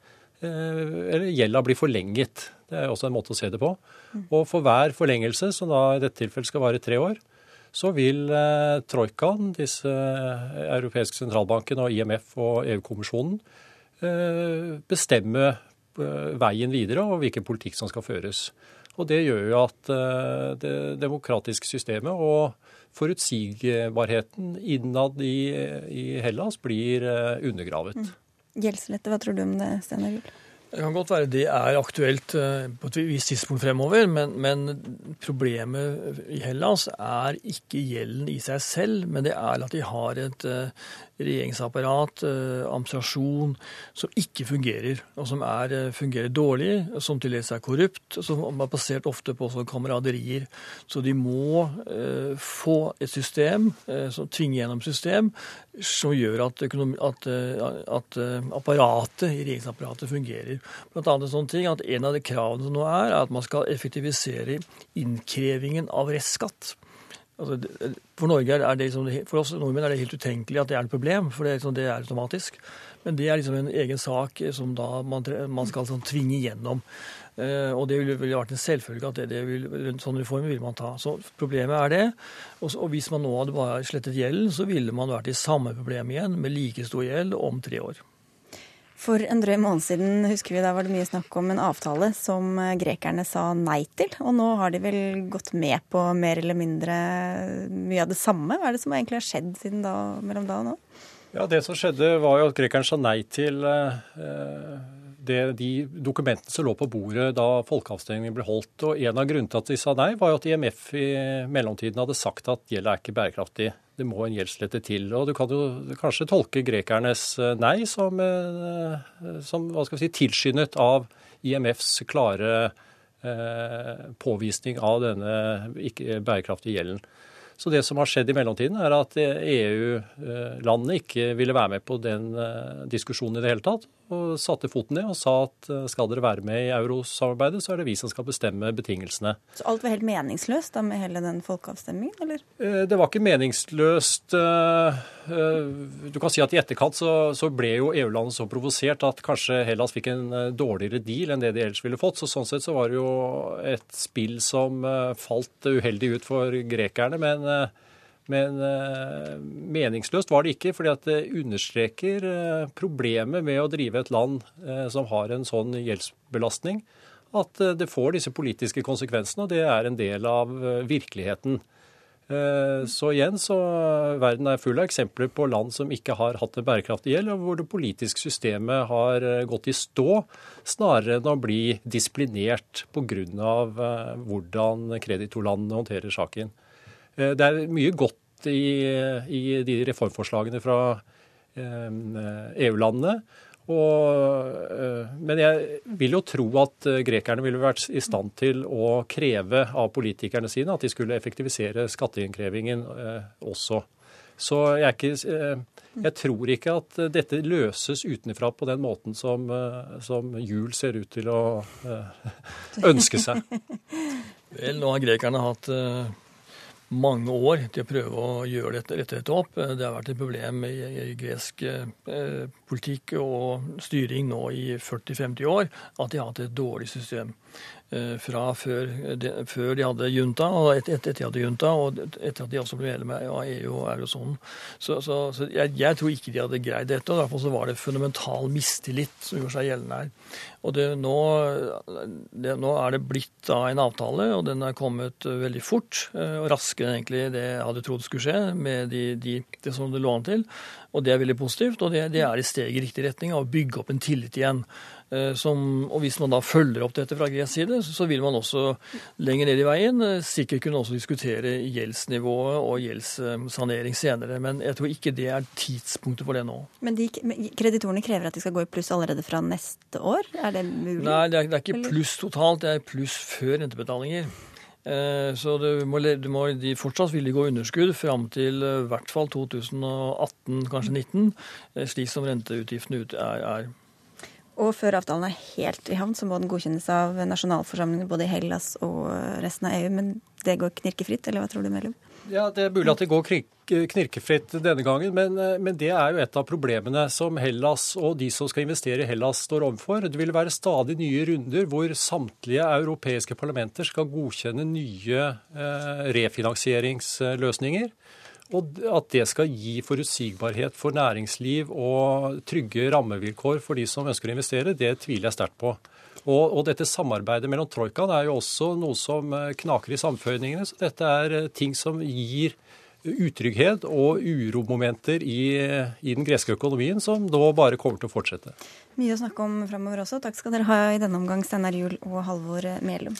eh, eller gjelda blir forlenget. Det er også en måte å se det på. Og for hver forlengelse, som da i dette tilfellet skal vare tre år, så vil eh, troikaen, disse europeiske sentralbanken og IMF og EU-kommisjonen, eh, bestemme eh, veien videre og hvilken politikk som skal føres. Og det gjør jo at det demokratiske systemet og forutsigbarheten innad i, i Hellas blir eh, undergravet. Mm. Gjeldslette, hva tror du om det, Steinar Juel? Det kan godt være det er aktuelt eh, på et visst tidspunkt fremover, men, men, problemet i Hellas er ikke gjelden i seg selv, men det er at de har et regjeringsapparat, uh, administrasjon, som ikke fungerer, og som er, uh, fungerer dårlig, som til dels er korrupt, som er basert ofte på kameraderier. Så de må få et system, som tvinge gjennom system, som gjør at, at, at apparatet, regjeringsapparatet fungerer. Blant annet en sånn ting at En av de kravene som nå er, er at man skal effektivisere innkrevingen av restskatt. Altså, for, Norge er det liksom, for oss nordmenn er det helt utenkelig at det er et problem, for det liksom, det er automatisk. Men det er liksom en egen sak som da man, man skal sånn, tvinge gjennom. Eh, og det ville, ville vært en selvfølge at det, det vil, en sånn reform ville man ta. Så Problemet er det. Og, og hvis man nå hadde bare slettet gjelden, så ville man vært i samme problem igjen, med like stor gjeld om tre år. For en drøy måned siden husker vi da var det mye snakk om en avtale som eh, grekerne sa nei til. Og nå har de vel gått med på mer eller mindre mye av det samme. Hva er det som egentlig har skjedd siden da, mellom da og nå? Ja, Det som skjedde, var jo at grekerne sa nei til eh, det, de dokumentene som lå på bordet da folkeavstemningen ble holdt. Og En av grunnene til at de sa nei, var jo at IMF i mellomtiden hadde sagt at gjelda er ikke bærekraftig. Det må en gjeldslette til. Og du kan jo kanskje tolke grekernes eh, nei som, eh, som hva skal vi si, tilskyndet av IMFs klare eh, påvisning av denne ikke bærekraftige gjelden. Så det som har skjedd i mellomtiden, er at EU-landene ikke ville være med på den diskusjonen i det hele tatt. og satte foten ned og sa at eh, skal dere være med i eurosamarbeidet, så er det vi som skal bestemme betingelsene. Så alt var helt meningsløst da med hele den folkeavstemningen, eller? Eh, det var ikke meningsløst. Eh, du kan si at i etterkant så, så ble jo EU-landet så provosert at kanskje Hellas fikk en dårligere deal enn det de ellers ville fått. Så sånn sett så var det jo et spill som falt uheldig ut for grekerne. men men men meningsløst var det ikke, fordi at det understreker eh, problemet med å drive et land eh, som har en sånn gjeldsbelastning, at det får disse politiske konsekvensene, og det er en del av virkeligheten. Så igjen, så verden er full av eksempler på land som ikke har hatt en bærekraftig gjeld, og hvor det politiske systemet har gått i stå, snarere enn å bli disiplinert pga. hvordan kreditorlandene håndterer saken. Eh, det er mye godt i, i de reformforslagene fra EU-landene. Eh, eh, men jeg vil jo tro at grekerne ville vært i stand til å kreve av politikerne sine at de skulle effektivisere skatteinnkrevingen også. Så jeg, ikke, jeg, tror ikke at dette løses utenfra på den måten som, som Juel ser ut til å <laughs> ønske seg. Vel, nå har grekerne hatt mange år til å prøve å gjøre dette, rette dette opp. Det har vært et problem i, i gresk eh, politikk og styring nå i 40-50 år at de har hatt et dårlig system. Eh, fra før de, før de hadde junta, og etter et, et de hadde junta, og etter at de også ble medlem av EU og eurosonen. Så, så, så jeg, jeg, tror ikke de hadde greid dette. og Derfor så var det fundamental mistillit som gjorde seg gjeldende her. Og det, nå, det, nå, er det blitt da en avtale, og den er kommet veldig fort. Eh, og Raskere egentlig det jeg hadde trodd skulle skje, med de, de, det som det lå an til. Og det er veldig positivt, og det, det er i steg i riktig retning av å bygge opp en tillit igjen. Eh, som, og Hvis man da følger opp dette fra gresk side, så vil man også lenger ned i veien eh, sikkert kunne også diskutere gjeldsnivået og gjeldssanering senere. Men jeg tror ikke det er tidspunktet for det nå. Men de, kreditorene krever at de skal gå i pluss allerede fra neste år? Er det mulig? Nei, det er, det er ikke pluss totalt, det er pluss før rentebetalinger. Så så må, må, de fortsatt vil de gå underskudd fram til i hvert fall 2018, kanskje 2019, slik som renteutgiftene er, er og før avtalen er helt i havn, så må den godkjennes av nasjonalforsamlingene både i Hellas og resten av EU. Men det går knirkefritt, eller hva tror du, Mellom? Ja, Det er mulig at det går knirkefritt denne gangen, men, men, det er jo et av problemene som Hellas og de som skal investere i Hellas står overfor. Det vil være stadig nye runder hvor samtlige europeiske parlamenter skal godkjenne nye eh, refinansieringsløsninger. Og at det skal gi forutsigbarhet for næringsliv og trygge rammevilkår for de som ønsker å investere, det tviler jeg sterkt på. Og, og, dette samarbeidet mellom troikaen er jo også noe som eh, knaker i sammenføyningene. Så dette er eh, ting som gir utrygghet og uromomenter i, i den greske økonomien, som nå bare kommer til å fortsette. Mye å snakke om framover også. Takk skal dere ha i denne omgang, Steinar Juel og Halvor Melum.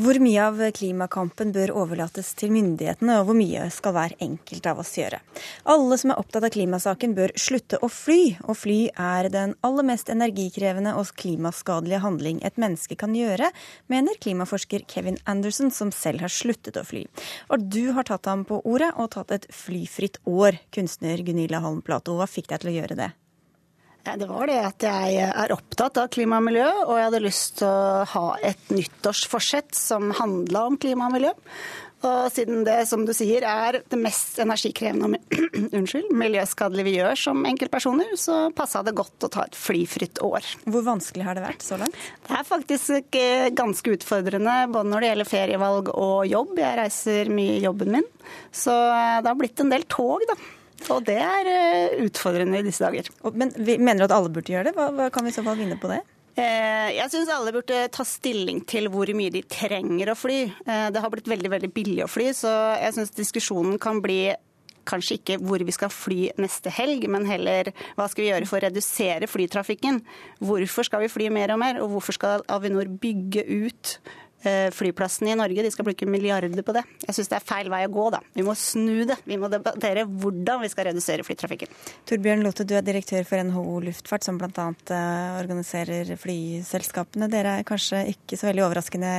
Hvor mye av klimakampen bør overlates til myndighetene, og hvor mye skal hver enkelt av oss gjøre? Alle som er opptatt av klimasaken bør slutte å fly, og fly er den aller mest energikrevende og klimaskadelige handling et menneske kan gjøre, mener klimaforsker Kevin Anderson, som selv har sluttet å fly. Og du har tatt ham på ordet og tatt et flyfritt år, kunstner Gunilla Holm Plato. Hva fikk deg til å gjøre det? Det var det at jeg er opptatt av klima og miljø, og jeg hadde lyst til å ha et nyttårsforsett som handla om klima og miljø. Og siden det, som du sier, er det mest energikrevende og <clears throat> miljøskadelige vi gjør som enkeltpersoner, så passa det godt å ta et flyfritt år. Hvor vanskelig har det vært så langt? Det er faktisk eh, ganske utfordrende både når det gjelder ferievalg og jobb. Jeg reiser mye i jobben min, så eh, det har blitt en del tog, da. Og det er eh, utfordrende i disse dager. Men vi mener du at alle burde gjøre det? Hva, hva kan vi i så fall vinne på det? Eh, jeg syns alle burde ta stilling til hvor mye de trenger å fly. Eh, det har blitt veldig veldig billig å fly, så jeg syns diskusjonen kan bli kanskje ikke hvor vi skal fly neste helg, men heller hva skal vi gjøre for å redusere flytrafikken. Hvorfor skal vi fly mer og mer, og hvorfor skal Avinor bygge ut flyplassene i Norge. De skal bruke milliarder på det. Jeg syns det er feil vei å gå, da. Vi må snu det. Vi må debattere hvordan vi skal redusere flytrafikken. Torbjørn Lothe, du er direktør for NHO Luftfart, som bl.a. organiserer flyselskapene. Dere er kanskje ikke så veldig overraskende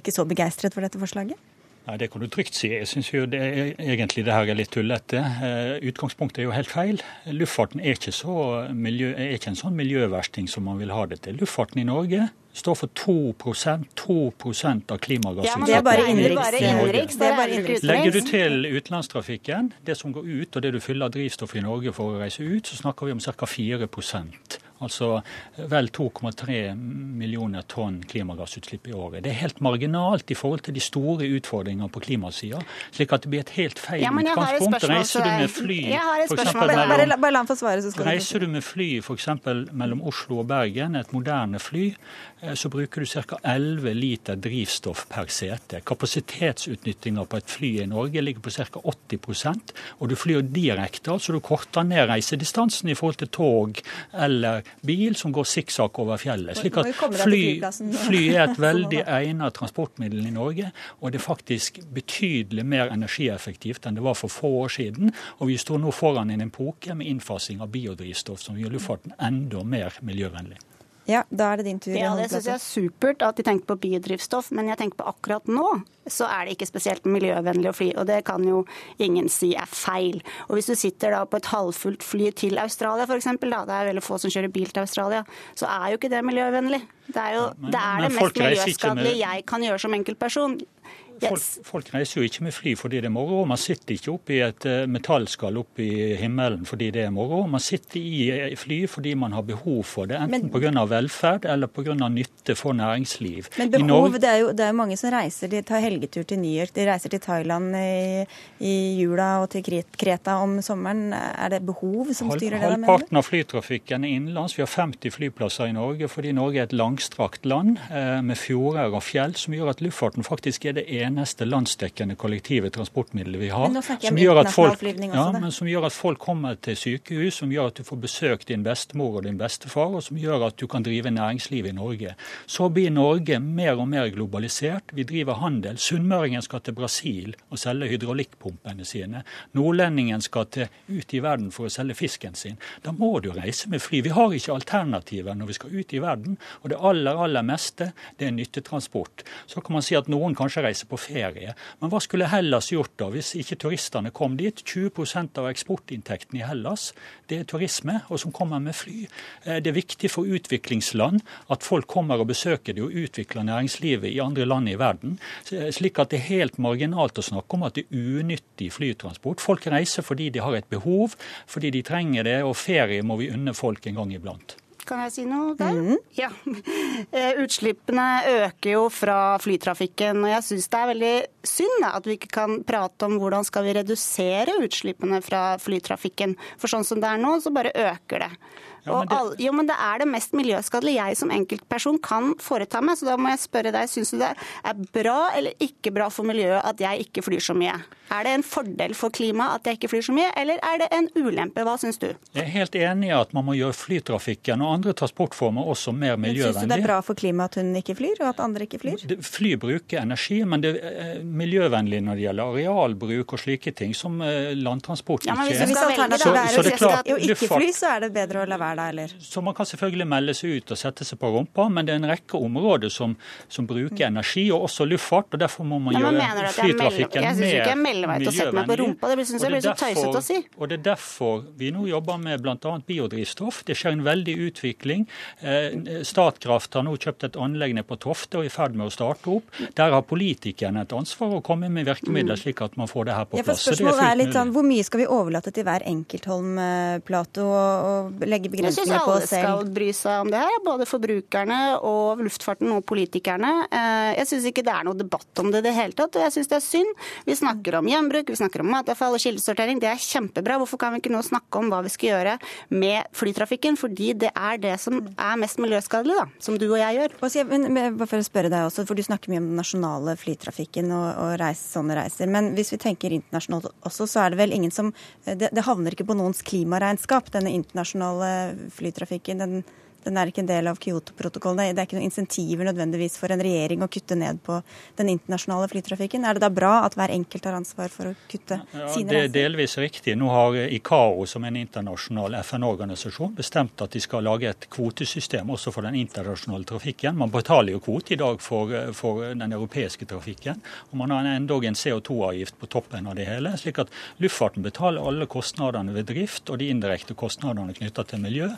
ikke så begeistret for dette forslaget? Nei, Det kan du trygt si. Jeg syns jo det er, egentlig det her er litt tullete. Uh, utgangspunktet er jo helt feil. Luftfarten er ikke, miljø, er ikke en sånn miljøversting som man vil ha det til. Luftfarten i Norge står for 2% 2% av klimagassutslippene. Ja, det er bare innenriks. Legger du til utenlandstrafikken, det som går ut og det du fyller drivstoff i Norge for å reise ut, så snakker vi om ca. 4 Altså vel 2,3 millioner tonn klimagassutslipp i året. Det er helt marginalt i forhold til de store utfordringene på klimasida. Slik at det blir et helt feil ja, utgangspunkt. Reiser du med fly mellom, Reiser du med fly f.eks. mellom Oslo og Bergen, et moderne fly, eh, så bruker du ca. 11 liter drivstoff per sete. Kapasitetsutnyttinga på et fly i Norge ligger på ca. 80% og du flyr direkte, altså du korter ned reisedistansen i forhold til tog eller bil som går sikksakk over fjellet. Slik at fly, fly er et <laughs> veldig egnet transportmiddel i Norge, og det er faktisk betydelig mer energieffektivt enn det var for få år siden. Og vi står nå foran en epoke med innfasing av biodrivstoff som gjør luftfarten enda mer miljøvennlig. Ja, da er det din tur. Ja, Det syns jeg er supert at de tenker på biodrivstoff, men jeg tenker på akkurat nå så er det ikke spesielt miljøvennlig å fly. Og det kan jo ingen si er feil. Og hvis du sitter da på et halvfullt fly til Australia f.eks., da, det er veldig få som kjører bil til Australia, så er jo ikke det miljøvennlig. Det er jo det, er det mest miljøskadelige jeg kan gjøre som enkeltperson. Folk, folk, reiser jo ikke med fly fordi det er moro. Man sitter ikke oppe i et eh, metallskall i himmelen fordi det er moro. Man sitter i eh, fly fordi man har behov for det, enten pga. velferd eller pga. nytte for næringsliv. Men behov, det er, jo, det er jo mange som reiser. De tar helgetur til New York, de reiser til Thailand i, i jula og til Kreta om sommeren. Er det behov som styrer det? Halvparten av flytrafikken er innenlands. Vi har 50 flyplasser i Norge fordi Norge er et langstrakt land eh, med fjorder og fjell, som gjør at luftfarten faktisk er det eneste eneste landsdekkende kollektive transportmiddelet vi har. Som gjør, folk, ja, men som gjør at folk kommer til sykehus, som gjør at du får besøkt din bestemor og din bestefar, og som gjør at du kan drive næringsliv i Norge. Så blir Norge mer og mer globalisert. Vi driver handel. Sunnmøringen skal til Brasil og selge hydraulikkpumpene sine. Nordlendingen skal til, ut i verden for å selge fisken sin. Da må du reise med fly. Vi har ikke alternativer når vi skal ut i verden. Og det aller, aller meste det er nyttetransport. Så kan man si at noen kanskje reiser på ferie. Men hva skulle Hellas gjort da, hvis ikke turistene kom dit? 20 av eksportinntekten i Hellas det er turisme, og som kommer med fly. Eh, det er viktig for utviklingsland at folk kommer og besøker det og utvikler næringslivet i andre land i verden. Slik at det er helt marginalt å snakke om at det er unyttig flytransport. Folk reiser fordi de har et behov, fordi de trenger det, og ferie må vi unne folk en gang iblant. Kan jeg si noe der? Mm. Ja. <laughs> Eh, utslippene øker jo fra flytrafikken. og Jeg syns det er veldig synd at vi ikke kan prate om hvordan skal vi redusere utslippene fra flytrafikken. For sånn som det er nå, så bare øker det. Ja, men det... All, jo, men det er det mest miljøskadelige jeg som enkeltperson kan foreta meg. Så da må jeg spørre deg, syns du det er bra eller ikke bra for miljøet at jeg ikke flyr så mye? Er det en fordel for klimaet at jeg ikke flyr så mye, eller er det en ulempe? Hva syns du? Jeg er helt enig i at man må gjøre flytrafikken og andre transportformer også mer miljøvennlig. Syns du det er bra for klimaet at hun ikke flyr, og at andre ikke flyr? Fly bruker energi, men det er miljøvennlig når det gjelder arealbruk og slike ting, som eh, landtransport ja, men hvis, hvis det er å ikke fly, så er det bedre å la være der, eller? Så man kan selvfølgelig melde seg ut og sette seg på rumpa, men det er en rekke områder som, som bruker energi, og også luftfart. og Derfor må man ja, gjøre flytrafikken mer miljøvennlig. Jeg syns ikke jeg er mellomvei til å sette meg på rumpa, det syns jeg blir så tøysete å si. Og det er derfor vi nå jobber med bl.a. biodrivstoff. Det skjer en veldig utvikling. Eh, Statkraft har nå kjøpt et anlegg nede på Tofte og er i ferd med å starte opp. Der har politikerne et ansvar å komme med virkemidler, slik at man får det her på plass. Ja, for spørsmålet er, er litt sånn, Hvor mye skal vi overlate til hver enkelt Holm-Plato og legge begrensninger? Begrensninger på selv. Jeg syns alle skal bry seg om det her, både forbrukerne og luftfarten og politikerne. Eh, jeg syns ikke det er noe debatt om det i det hele tatt, og jeg syns det er synd. Vi snakker om gjenbruk, vi snakker om matavfall og kildesortering. Det er kjempebra. Hvorfor kan vi ikke nå snakke om hva vi skal gjøre med flytrafikken? Fordi det er det som er mest miljøskadelig, da, som du og jeg gjør. Men, bare for å spørre deg også, for Du snakker mye om den nasjonale flytrafikken og, og reise, sånne reiser. Men hvis vi tenker internasjonalt også, så er det vel ingen som Det, det havner ikke på noens klimaregnskap, denne internasjonale flytrafikken. Den, Den er ikke en del av Kyoto-protokollen. Det er ikke noen insentiver nødvendigvis for en regjering å kutte ned på den internasjonale flytrafikken. Er det da bra at hver enkelt har ansvar for å kutte ja, sine reiser? Det er delvis riktig. Nå har ICAO, som en internasjonal FN-organisasjon, bestemt at de skal lage et kvotesystem også for den internasjonale trafikken. Man betaler jo kvote i dag for, for den europeiske trafikken. Og man har endog en CO2-avgift på toppen av det hele. slik at luftfarten betaler alle kostnadene ved drift og de indirekte kostnadene knytta til miljø.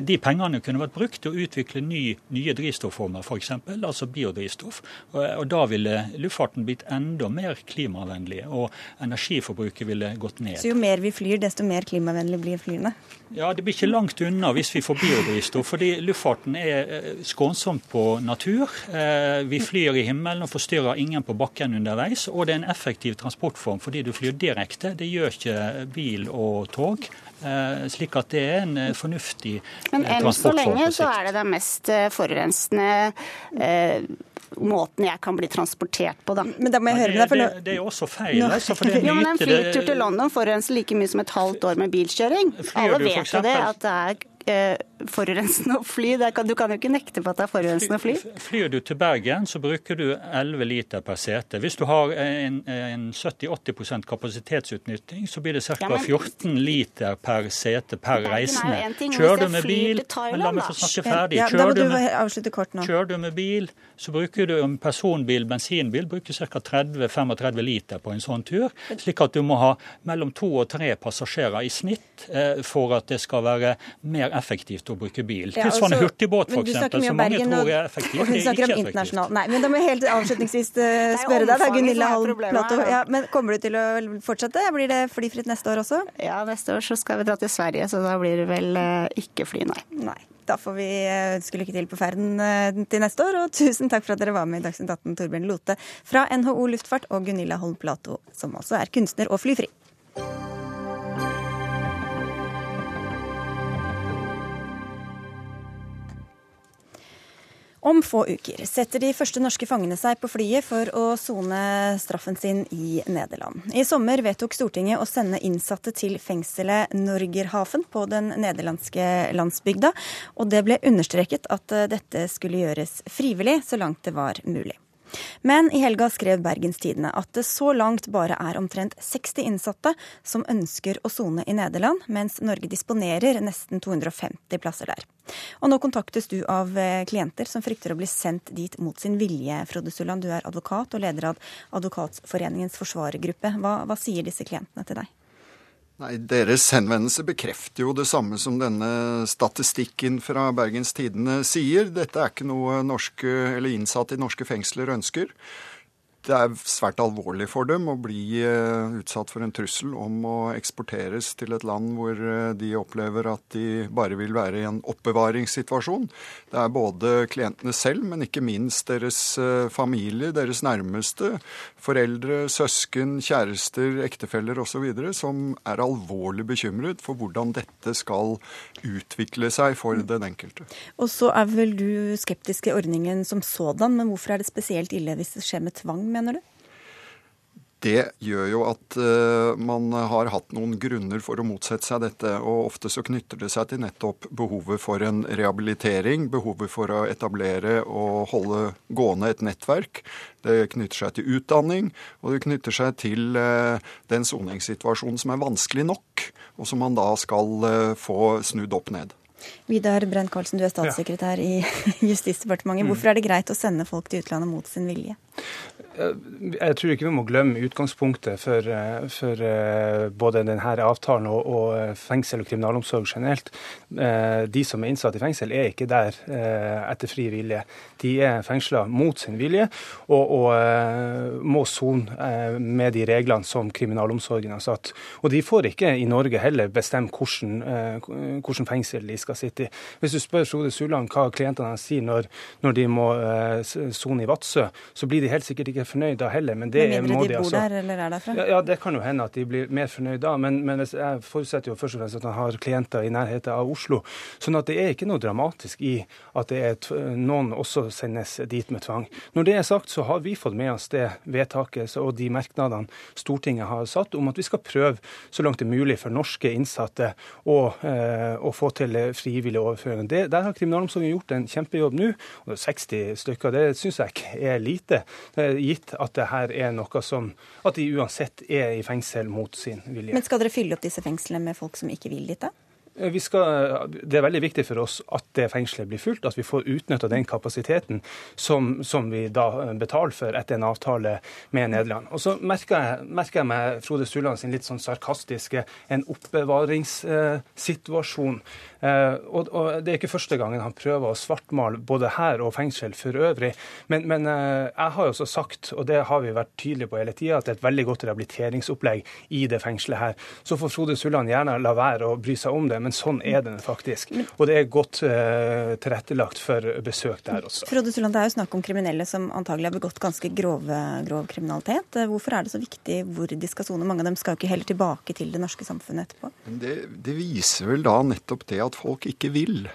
De pengene kunne vært brukt til å utvikle ny, nye drivstofformer, f.eks., altså biodrivstoff. Og, og Da ville luftfarten blitt enda mer klimavennlig, og energiforbruket ville gått ned. Så jo mer vi flyr, desto mer klimavennlig blir flyene? Ja, Det blir ikke langt unna hvis vi får biodrivstoff. fordi luftfarten er eh, skånsomt på natur. Eh, vi flyr i himmelen og forstyrrer ingen på bakken underveis. Og det er en effektiv transportform fordi du flyr direkte. Det gjør ikke bil og tog. Eh, slik at det er en fornuftig transportform. Men enn så lenge så er det den mest forurensende måten jeg kan bli transportert på, da. Men da må jeg høre med deg, for nå... Det, det, er også feil. Nå... Altså, for det <laughs> jo, men En flytur til London forurenser like mye som et halvt år med bilkjøring. Alle vet jo det, at det er eh, forurensende å fly. Kan, du kan jo ikke nekte på at det er forurensende å fly. Flyr du til Bergen, så bruker du 11 liter per sete. Hvis du har en, en 70-80% kapasitetsutnytting, så blir det ca. Ja, 14 liter per sete per reisende. Kjører du med bil La meg få snakke ferdig. Kjører, du med, kjører du med bil, så bruker du en personbil, bensinbil, bruker ca. 30-35 liter på en sånn tur. Slik at du må ha mellom to og tre passasjerer i snitt eh, for at det skal være mer effektivt å bruke bil. Ja, Tilsvarende altså, hurtigbåt, f.eks., som mange tror <laughs> er effektivt. Og hun snakker om internasjonalt. Nei, men da må jeg helt avslutningsvis <laughs> uh, spørre deg, da, Gunilla Holm Plato. Ja, men kommer du til å fortsette? Blir det flyfritt neste år også? Ja, neste år så skal vi dra til Sverige, så da blir det vel uh, ikke fly, nei. nei. Da får vi ønske lykke til på ferden til neste år, og <laughs> tusen takk for at dere var med i Dagsnytt 18, Torbjørn Lote fra NHO Luftfart og Gunilla Holm Plato, som altså er kunstner og flyfri. Om få uker setter de første norske fangene seg på flyet for å sone straffen sin i Nederland. I sommer vedtok Stortinget å sende innsatte til fengselet Norgerhaven på den nederlandske landsbygda, og det ble understreket at dette skulle gjøres frivillig så langt det var mulig. Men i helga skrev Bergenstidene at det så langt bare er omtrent 60 innsatte som ønsker å sone i Nederland, mens Norge disponerer nesten 250 plasser der. Og nå kontaktes du av eh, klienter som frykter å bli sendt dit mot sin vilje. Frode Sulland, du er advokat og leder av Advokatforeningens forsvarergruppe. Hva, hva sier disse klientene til deg? Nei, Deres henvendelse bekrefter jo det samme som denne statistikken fra Bergens Tidende sier. Dette er ikke noe norske, innsatte i norske fengsler ønsker det er svært alvorlig for dem å bli eh, utsatt for en trussel om å eksporteres til et land hvor eh, de opplever at de bare vil være i en oppbevaringssituasjon. Det er både klientene selv, men ikke minst deres eh, familie, deres nærmeste, foreldre, søsken, kjærester, ektefeller osv., som er alvorlig bekymret for hvordan dette skal utvikle seg for den enkelte. Og så er vel du skeptisk til ordningen som sådan, men hvorfor er det spesielt ille hvis det skjer med tvang? Mener du? Det gjør jo at uh, man har hatt noen grunner for å motsette seg dette. Og ofte så knytter det seg til nettopp behovet for en rehabilitering, behovet for å etablere og holde gående et nettverk. Det knytter seg til utdanning, og det knytter seg til uh, den soningssituasjonen som er vanskelig nok, og som man da skal uh, få snudd opp ned. Vidar Brent Karlsen, du er statssekretær ja. i <laughs> Justisdepartementet. Hvorfor er det greit å sende folk til utlandet mot sin vilje? Jeg tror ikke vi må glemme utgangspunktet for, eh, for eh, både denne avtalen og, og, eh, fengsel og kriminalomsorg generelt. De som er innsatt i fengsel, er ikke der etter fri vilje. De er fengsla mot sin vilje og, og må sone med de reglene som kriminalomsorgen har satt. Og de får ikke i Norge heller bestemme hvordan, hvordan fengsel de skal i. Hvis du spør Frode Sulland hva klientene sier når, når de må sone i Vadsø, så blir de helt sikkert ikke fornøyd da heller. Men det men må de de altså der eller er derfra? ja, ja, det kan jo hende at de blir mer fornøyd da, men, men jeg forutsetter jo først og fremst at han har klienter i nærheten av Oslo. Sånn at det er ikke noe dramatisk i at det er noen også sendes dit med tvang. Når det er sagt, så har vi fått med oss det vedtaket og de merknadene Stortinget har satt om at vi skal prøve så langt det er mulig for norske innsatte å, eh, å få til frivillig overføring. Det, der har kriminalomsorgen gjort en kjempejobb nå. og 60 stykker, det syns jeg ikke er lite, gitt at det her er noe som At de uansett er i fengsel mot sin vilje. Men skal dere fylle opp disse fengslene med folk som ikke vil dit, da? Eh, skal, det er veldig viktig for oss at det fengselet blir fullt, at vi får utnytta den kapasiteten som, som, vi da betaler for etter en avtale med Nederland. Og så merker jeg, merker jeg meg Frode Sulland sin litt sånn sarkastiske en oppbevaringssituasjon. Eh, og, og, Det er ikke første gangen han prøver å svartmale både her og fengsel for øvrig. Men, men eh, jeg har jo også sagt, og det har vi vært tydelige på hele tida, at det er et veldig godt rehabiliteringsopplegg i det fengselet her. Så får Frode Sulland gjerne la være å bry seg om det, men sånn er den faktisk. Og det er godt eh, tilrettelagt for besøk der også. Frode Sulland, Det er jo snakk om kriminelle som antagelig har begått ganske grove, grov kriminalitet. Hvorfor er det så viktig hvor de skal sone? Mange av dem skal jo ikke heller tilbake til det norske samfunnet etterpå. Det, det viser vel da nettopp det at folk ikke vil.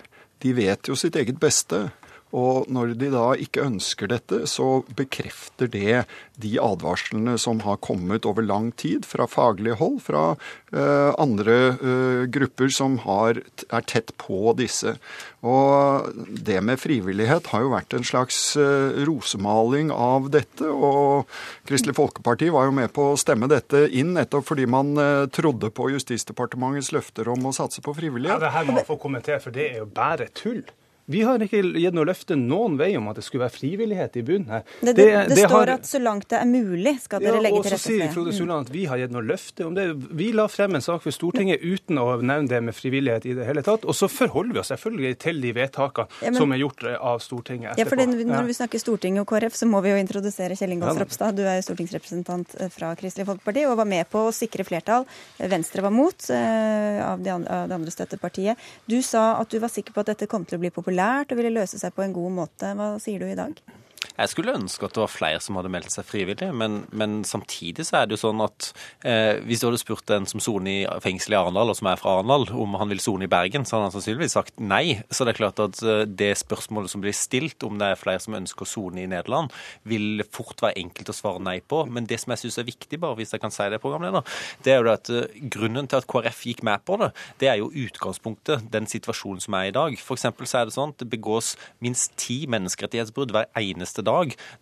De vet jo sitt eget beste. Og når de da ikke ønsker dette, så bekrefter det de advarslene som har kommet over lang tid fra faglig hold, fra uh, andre uh, grupper som har, er tett på disse. Og det med frivillighet har jo vært en slags uh, rosemaling av dette. Og Kristelig Folkeparti var jo med på å stemme dette inn nettopp fordi man trodde på Justisdepartementets løfter om å satse på frivillighet. Ja, det her må man få kommentere, for det er jo bare tull. Vi har ikke gitt noe løfte noen vei om at det skulle være frivillighet i bunnen her. Det, det, det, det står har... at så langt det er mulig, skal dere ja, legge til rette for det. Og så sier Frode Sulland at vi har gitt noe løfte om det. Vi la frem en sak for Stortinget uten å nevne det med frivillighet i det hele tatt. Og så forholder vi oss selvfølgelig til de vedtakene ja, men... som er gjort av Stortinget etterpå. Ja, for Når vi snakker Stortinget og KrF, så må vi jo introdusere Kjell Ingolf Ropstad. Du er jo stortingsrepresentant eh, fra Kristelig Folkeparti og var med på å sikre flertall. Venstre var mot av, av det andre støttepartiet. Du sa at du var sikker på at dette kom til å bli populært og ville løse seg på en god måte. Hva sier du i dag? Jeg skulle ønske at det var flere som hadde meldt seg frivillig, men, men samtidig så er det jo sånn at eh, hvis du hadde spurt en som soner i fengsel i Arendal, og som er fra Arendal, om han vil sone i Bergen, så hadde han sannsynligvis sagt nei. Så det er klart at eh, det spørsmålet som blir stilt, om det er flere som ønsker å sone i Nederland, vil fort være enkelt å svare nei på. Men det som jeg syns er viktig, bare hvis jeg kan si det, programleder, det er jo at eh, grunnen til at KrF gikk med på det, det er jo utgangspunktet, den situasjonen som er i dag. For så er det sånn at det begås minst ti menneskerettighetsbrudd hver eneste dag.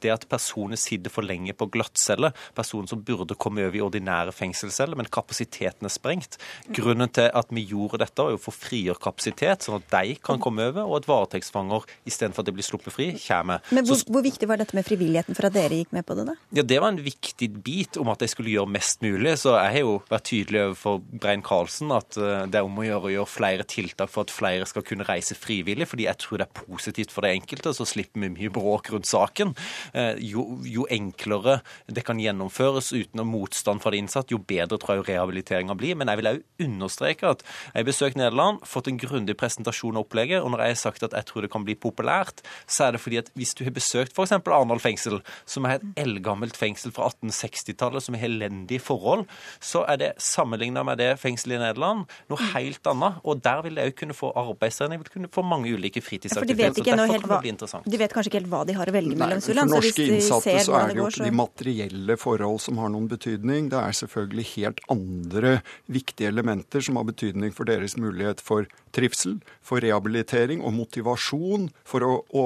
Det at personer sitter for lenge på glattcelle, personer som burde komme over i ordinære fengselsceller, men kapasiteten er sprengt. Grunnen til at vi gjorde dette, var jo for å frigjøre kapasitet, sånn at de kan komme over, og at varetektsfanger istedenfor at de blir sluppet fri, kommer. Men hvor, hvor, viktig var dette med frivilligheten for at dere gikk med på det, da? Ja, Det var en viktig bit om at de skulle gjøre mest mulig. Så jeg har jo vært tydelig overfor Brein Karlsen at eh, det er om å gjøre å gjøre flere tiltak for at flere skal kunne reise frivillig, fordi jeg tror det er positivt for de enkelte. Så slipper vi mye bråk rundt saken. Eh, jo, jo, enklere det kan gjennomføres uten motstand fra de innsatte, jo bedre tror jeg rehabiliteringa blir. Men jeg vil òg understreke at jeg har besøkt Nederland, fått en grundig presentasjon av opplegget, og når jeg har sagt at jeg tror det kan bli populært, så er det fordi at hvis du har besøkt f.eks. Arendal fengsel, som er et eldgammelt fengsel fra 1860-tallet som har elendige forhold, så er det sammenligna med det fengselet i Nederland noe helt annet. Og der vil de òg kunne få arbeidstrening, vil kunne få mange ulike fritidsaktiviteter. Ja, de, vet de vet kanskje ikke helt hva de har å velge mellom, For norske innsatte så er det jo ikke de materielle forhold som har noen betydning. Det er selvfølgelig helt andre viktige elementer som har betydning for deres mulighet for trivsel, for rehabilitering og motivasjon for å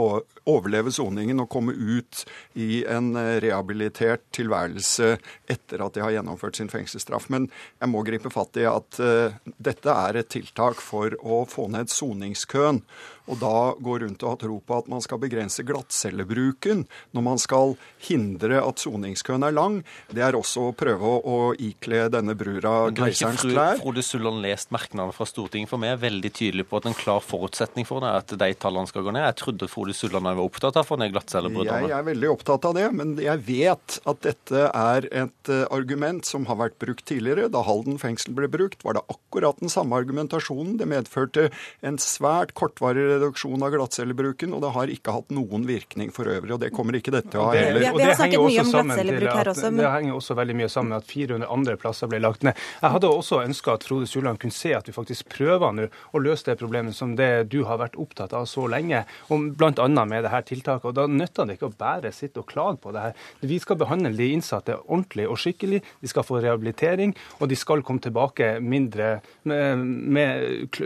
overleve soningen og komme ut i en eh, rehabilitert tilværelse etter at de har gjennomført sin fengselsstraff. Men jeg må gripe fatt i at uh, dette er et tiltak for å få ned soningskøen og da gå rundt og ha tro på at man skal begrense glattcellebruken når man skal hindre at soningskøen er lang, det er også å prøve å, ikle denne brura keiserens klær. Frode Sulland lest merknadene fra Stortinget, for meg er veldig tydelig på at en klar forutsetning for det er at de tallene skal gå ned. Jeg trodde Frode Sulland var opptatt av å få ned glattcellebruddene. Jeg er veldig opptatt av det, men jeg vet at dette er et eh, argument som har vært brukt tidligere. Da Halden fengsel ble brukt, var det akkurat den samme argumentasjonen. Det medførte en svært kortvarig reduksjon av glattcellebruken, og det har ikke hatt noen virkning for øvrig. Og det kommer ikke dette å ha heller. Vi har snakket mye om glattcellebruk her også. Men... Det henger også veldig mye sammen med at 400 andre plasser ble lagt ned. Jeg hadde også ønska at Frode Sulland kunne se at vi faktisk prøver nå å løse det problemet som det du har vært opptatt av så lenge, bl.a. med dette tiltaket. Og Da nytter det ikke å bare sitte og klage på det her. Vi skal behandle de innsatte ordentlig og skikkelig. De skal få rehabilitering, og de skal komme tilbake mindre med, med,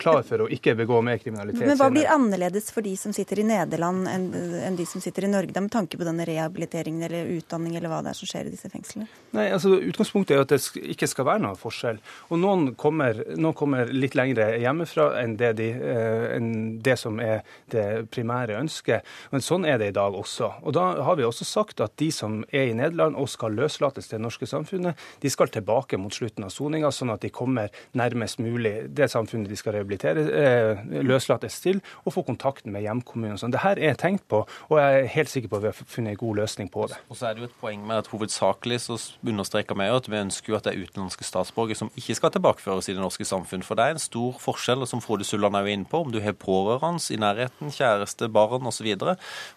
klar for å ikke begå mer kriminalitet. Men hva blir annerledes for de som sitter i Nederland enn, de som sitter i Norge, da, med tanke på denne rehabiliteringen eller utdanning eller hva det er som skjer i disse fengslene? Nei, altså Utgangspunktet er at det ikke skal være noen forskjell. Og noen kommer, noen kommer litt lengre hjemmefra enn det, de, eh, enn det, som er det primære ønsket. Men sånn er det i dag også. Og da har vi også sagt at de som er i Nederland og skal løslates til det norske samfunnet, de skal tilbake mot slutten av soninga, sånn at de kommer nærmest mulig det samfunnet de skal løslates til. løslates til, og få kontakten med hjemkommunen. Sånn. Dette er tenkt på, og jeg er helt sikker på at vi har funnet en god løsning på det. Og så er det jo et poeng med at hovedsakelig så understreker vi at vi ønsker jo at det er utenlandske statsborgere som ikke skal tilbakeføres i det norske samfunn. For det er en stor forskjell, som Frode Sulland er jo inne på, om du har pårørende i nærheten, kjæreste, barn osv.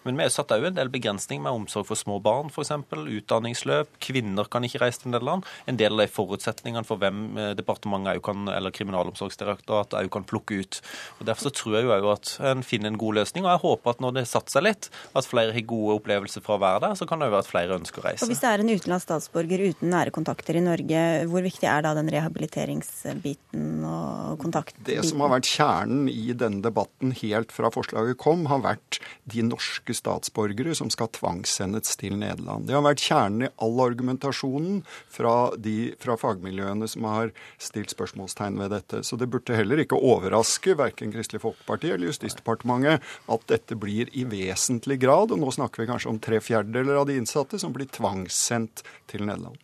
Men vi har satt òg en del begrensninger med omsorg for små barn, f.eks. Utdanningsløp. Kvinner kan ikke reise til en del land. En del av de forutsetningene for hvem eh, departementet kan, eller Kriminalomsorgsdirektoratet kan plukke ut. Og Derfor så tror jeg jo at en finner en god løsning. Og jeg håper at når det satt seg litt, at flere har gode opplevelser fra å være der, så kan det jo være at flere ønsker å reise. Og Hvis det er en utenlandsk statsborger uten nære kontakter i Norge, hvor viktig er da den rehabiliteringsbiten og kontaktbiten? Det som har vært kjernen i denne debatten helt fra forslaget kom, har vært de norske statsborgere som skal tvangssendes til Nederland. Det har vært kjernen i all argumentasjonen fra, de, fra fagmiljøene som har stilt spørsmålstegn ved dette. Så det burde heller ikke overraske verken Kristelig Folkeparti eller Justisdepartementet at dette blir i vesentlig grad, og nå snakker vi kanskje om tre fjerdedeler av de innsatte, som blir tvangssendt til Nederland.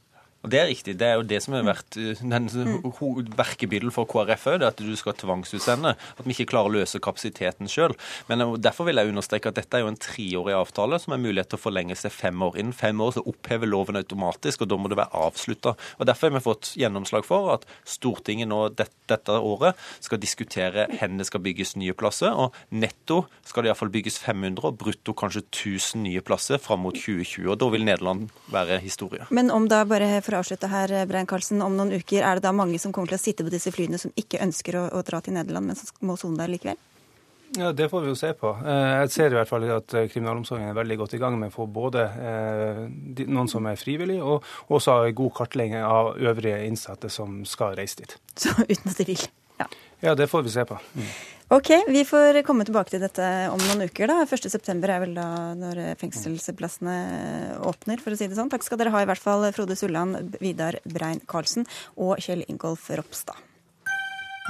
Og Det er riktig. Det er jo det som har vært eh, den verkebyrden for KrF òg, at du skal tvangsutsende. At vi ikke klarer å løse kapasiteten sjøl. Men eh, derfor vil jeg understreke at dette er jo en treårig avtale som er mulighet til å forlenge seg fem år. Innen fem år så opphever loven automatisk, og da må det være avslutta. Derfor har vi fått gjennomslag for at Stortinget nå det, dette året skal diskutere hvor det skal bygges nye plasser. Og netto skal det iallfall bygges 500, og brutto kanskje 1000 nye plasser fram mot 2020. Og da vil Nederland være historie. Men om da bare for å avslutte her, Brein Karlsen, om noen uker er det da mange som kommer til å sitte på disse flyene som ikke ønsker å, å dra til Nederland, men som må sone der likevel? Ja, Det får vi jo se på. Eh, jeg ser i hvert fall at eh, kriminalomsorgen er veldig godt i gang med å få både eh, noen som er frivillige, og også god kartlegging av øvrige innsatte som skal reise dit. <laughs> Så uten at de vil? Ja. ja, det får vi se på. Mm. Ok, vi får komme tilbake til dette om noen uker. da. 1.9 er vel da når fengselsplassene åpner, for å si det sånn. Takk skal dere ha, i hvert fall Frode Sulland, Vidar Brein Karlsen og Kjell Ingolf Ropstad.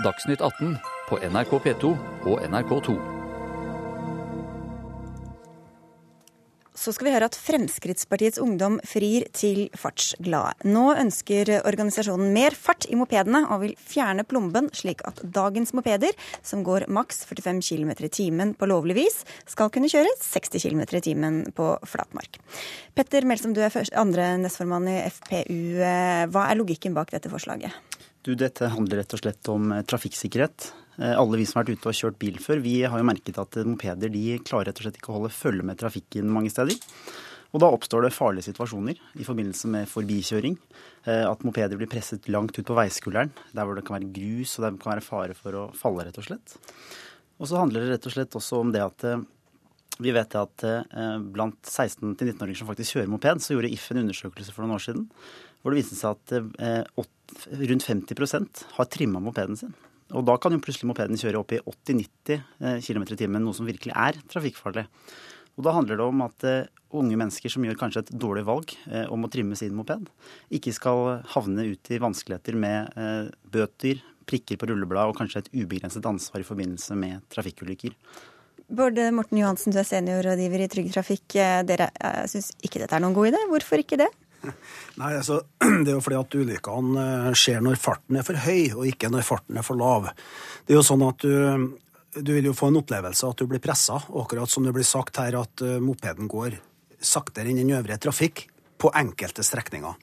Dagsnytt 18 på NRK P2 og NRK2. Så skal vi høre at Fremskrittspartiets ungdom frir til fartsglade. Nå ønsker organisasjonen mer fart i mopedene og vil fjerne plomben, slik at dagens mopeder, som går maks 45 km i timen på lovlig vis, skal kunne kjøre 60 km i timen på flatmark. Petter Melsom, du er andre nestformann i FPU. Hva er logikken bak dette forslaget? Du, dette handler rett og slett om trafikksikkerhet. Eh, alle vi som har vært ute og kjørt bil før, vi har jo merket at mopeder de klarer rett og slett ikke å holde følge med trafikken mange steder. Og da oppstår det farlige situasjoner i forbindelse med forbikjøring. Eh, at mopeder blir presset langt ut på veiskulderen, der hvor det kan være grus og det kan være fare for å falle, rett og slett. Og så handler det rett og slett også om det at eh, vi vet at blant 16-19-åringer som faktisk kjører moped, så gjorde If en undersøkelse for noen år siden hvor det viste seg at rundt 50% har trimma mopeden sin. Og da kan jo plutselig mopeden kjøre opp i 80-90 eh, km i timen, noe som virkelig er trafikkfarlig. Og da handler det om at uh, unge mennesker som gjør kanskje et dårlig valg uh, om å trimme sin moped, ikke skal havne ut i vanskeligheter med bøter, prikker på rullebladet og kanskje et ubegrenset ansvar i forbindelse med trafikkulykker. Bård Morten Johansen, du er seniorrådgiver i Trygg Trafikk. Dere syns ikke dette er noen god idé. Hvorfor ikke det? <laughs> Nei, altså, <clears throat> Det er jo fordi at ulykkene eh, skjer når farten er for høy, og ikke når farten er for lav. Det er jo sånn at du, du vil jo få en opplevelse at du blir pressa, akkurat som det blir sagt her at uh, mopeden går saktere enn den øvrige trafikk på enkelte strekninger.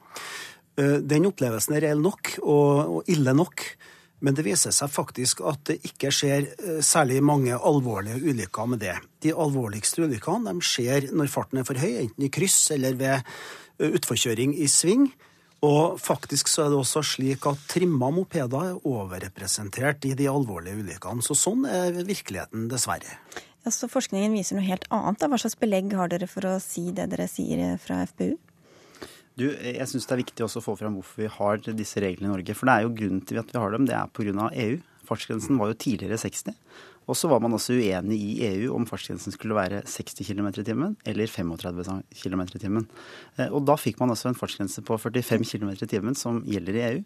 Uh, den opplevelsen er reell nok og, og ille nok. Men det viser seg faktisk at det ikke skjer særlig mange alvorlige ulykker med det. De alvorligste ulykkene skjer når farten er for høy, enten i kryss eller ved utforkjøring i sving. Og faktisk så er det også slik at trimma mopeder er overrepresentert i de alvorlige ulykkene. Så sånn er virkeligheten, dessverre. Ja, så Forskningen viser noe helt annet. Da. Hva slags belegg har dere for å si det dere sier fra FPU? Du, jeg syns det er viktig også å få fram hvorfor vi har disse reglene i Norge. For det er jo grunnen til at vi har dem, det er pga. EU. Fartsgrensen var jo tidligere 60. Og så var man også uenig i EU om fartsgrensen skulle være 60 km i timen eller 35 km i timen. Eh, og da fikk man også en fartsgrense på 45 km i timen som gjelder i EU.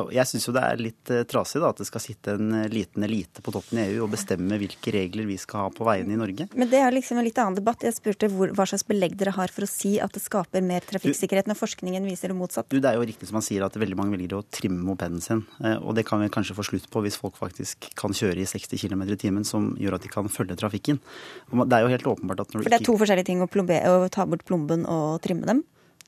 Og jeg syns jo det er litt eh, trasig da, at det skal sitte en eh, liten elite på toppen i EU og bestemme hvilke regler vi skal ha på veiene i Norge. Men det er liksom en litt annen debatt. Jeg spurte hvor, hva slags belegg dere har for å si at det skaper mer trafikksikkerhet når forskningen viser det motsatt. Du, Det er jo riktig som han sier at veldig mange velger å trimme mopeden sin. Og det kan vi kanskje få slutt på hvis folk faktisk kan kjøre i 60 km i timen timen som gjør at de kan følge trafikken. Det er jo helt åpenbart at når For det er to forskjellige ting å, plombe, å ta bort plomben og trimme dem?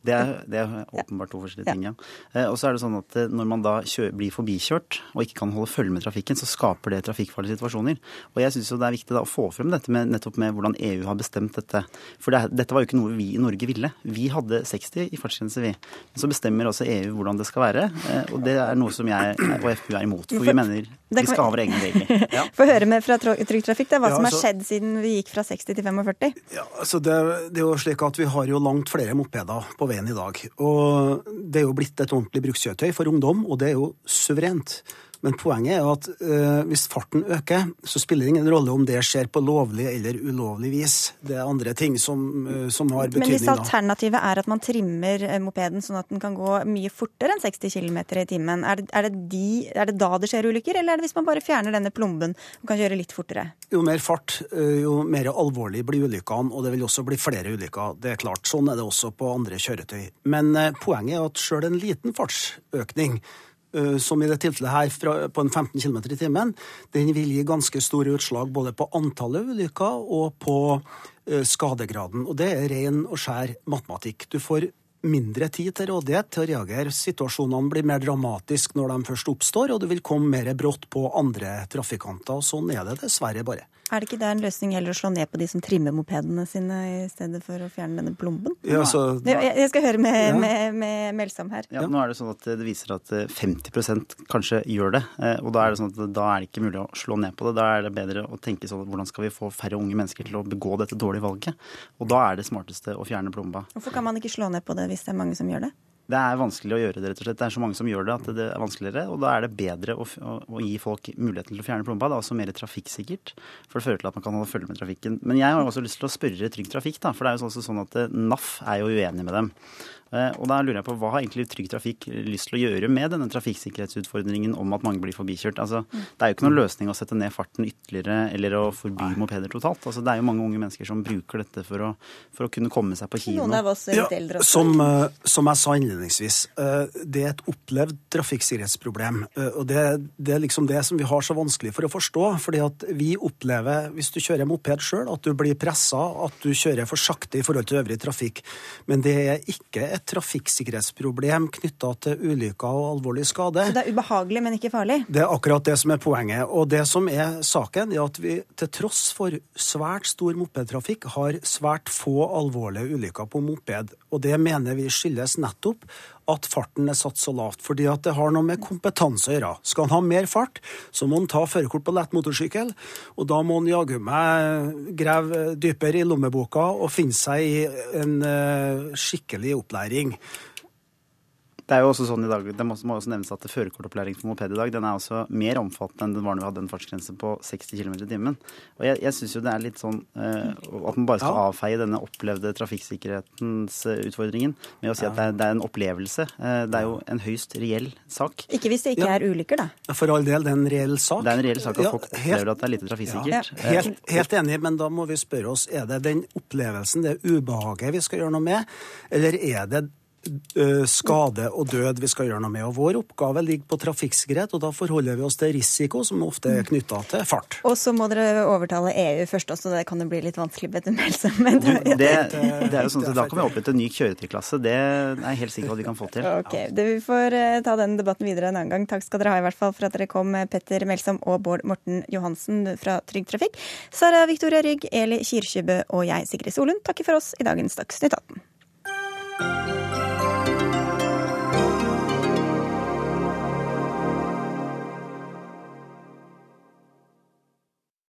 Det er, det er, åpenbart to forskjellige ting, ja. Eh, og så er det sånn at eh, når man da kjører, blir forbikjørt og ikke kan holde følge med trafikken, så skaper det trafikkfarlige situasjoner. Og jeg syns jo det er viktig da å få frem dette med nettopp med hvordan EU har bestemt dette. For det, dette var jo ikke noe vi i Norge ville. Vi hadde 60 i fartsgrense, vi. Men så bestemmer også EU hvordan det skal være. Eh, og det er noe som jeg og FPU er imot. For vi mener vi skal ha våre egne regler. <laughs> Ja. Få høre med fra Trygg Trafikk hva ja, som har altså- skjedd siden vi gikk fra 60 til 45. Ja, altså det, det, er jo slik at Vi har jo langt flere mopeder på veien i dag. Og Det er jo blitt et ordentlig brukskjøtøy for ungdom, og det er jo suverent. Men poenget er at uh, hvis farten øker, så spiller det ingen rolle om det skjer på lovlig eller ulovlig vis. Det er andre ting som, uh, som har betydning. Men hvis alternativet er at man trimmer eh, mopeden sånn at den kan gå mye fortere enn 60 km i timen, er det, er, det de, er det, da det skjer ulykker, eller er det hvis man bare fjerner denne plomben og kan kjøre litt fortere? Jo mer fart, jo mer alvorlig blir ulykkene, og det vil også bli flere ulykker. Det er klart. Sånn er det også på andre kjøretøy. Men poenget er at sjøl en liten fartsøkning som i det tilfellet her, fra, på en 15 km i timen, den vil gi ganske store utslag både på antallet ulykker og på uh, skadegraden. Og det er ren og skjær matematikk. Du får mindre tid til rådighet til å reagere. Situasjonene blir mer dramatiske når de først oppstår, og du vil komme mer brått på andre trafikanter. og Sånn er det dessverre bare. Er det ikke der en løsning heller å slå ned på de som trimmer mopedene sine, i stedet for å fjerne denne plomben? Ja, så, jeg skal høre med, ja. med, med Melsam her. Ja, nå er det sånn at det viser at 50 eh, kanskje gjør det. Eh, og da er det sånn at da er det ikke mulig å slå ned på det. Da er det bedre å tenke sånn at hvordan skal vi få færre unge mennesker til å begå dette dårlige valget? Og da er det smarteste å fjerne plomba. Hvorfor kan man ikke slå ned på det hvis det er mange som gjør det? Det er vanskelig å gjøre det, rett og slett. Det er så mange som gjør det at det er vanskeligere. Og da er det bedre å, å, å gi folk muligheten til å fjerne plomba. Det er også mer trafikksikkert, for det fører til at man kan holde følge med trafikken. Men jeg har også lyst til å spørre Trygg Trafikk, da. For det er jo også sånn at NAF er jo uenig med dem. Eh, og da lurer jeg på, Hva har egentlig Trygg Trafikk lyst til å gjøre med denne trafikksikkerhetsutfordringen om at mange blir forbikjørt? Altså, det er jo ikke noen løsning å sette ned farten ytterligere eller å forby mopeder totalt. Altså, det er jo mange unge mennesker som bruker dette for å, for å kunne komme seg på kino. Noen av oss er litt eldre også. Som, eh, som, jeg sa innledningsvis, eh, det er et opplevd trafikksikkerhetsproblem. Og det, det, er liksom det som vi har så vanskelig for å forstå. fordi at vi opplever, hvis du kjører moped sjøl, at du blir pressa, at du kjører for sakte i forhold til øvrig trafikk. Men det er ikke et trafikksikkerhetsproblem knytta til ulykker og alvorlig skade. Så det er ubehagelig, men ikke farlig? Det er akkurat det som er poenget. Og det som er saken, er at vi til tross for svært stor mopedtrafikk har svært få alvorlige ulykker på moped. Og det mener vi skyldes nettopp at farten er satt så lavt, fordi at det har noe med kompetanse å gjøre. Skal han ha mer fart, så må han ta førerkort på lett motorsykkel, og da må han jaggu meg grave dypere i lommeboka og finne seg i en uh, skikkelig opplæring. Det er jo også sånn i dag, det må, også nevnes at Førerkortopplæring for moped i dag den er også mer omfattende enn den var når vi hadde en fartsgrense på 60 km i timen. Og Jeg, jeg syns jo det er litt sånn uh, at man bare skal ja. avfeie denne opplevde trafikksikkerhetens uh, utfordringen med å si ja. at det er, det er, en opplevelse. Uh, det er jo en høyst reell sak. Ikke hvis det ikke ja. er ulykker, da. For all del, det er en reell sak. Det er en reell sak at folk opplever at det er lite trafikksikkert. Helt, helt, enig, men da må vi spørre oss er det den opplevelsen, det ubehaget, vi skal gjøre noe med, eller er det eh, skade og død vi skal gjøre noe med. Og Vår oppgave ligger på trafikksikkerhet, og da forholder vi oss til risiko, som ofte er knytta til fart. Og så må dere overtale EU først også, det kan jo bli litt vanskelig med. Men det, det, er jo sånn at Da kan vi opprette en ny kjøretøyklasse. Det er jeg helt sikker på at vi kan få til. Ok, det Vi får eh, ta den debatten videre en annen gang. Takk skal dere ha i hvert fall for at dere kom, Petter Melsom og Bård Morten Johansen fra Trygg Trafikk. Sara Victoria Rygg, Eli Kirkjebø og jeg, Sigrid Solund, takker for oss i dagens Dagsnytt 18.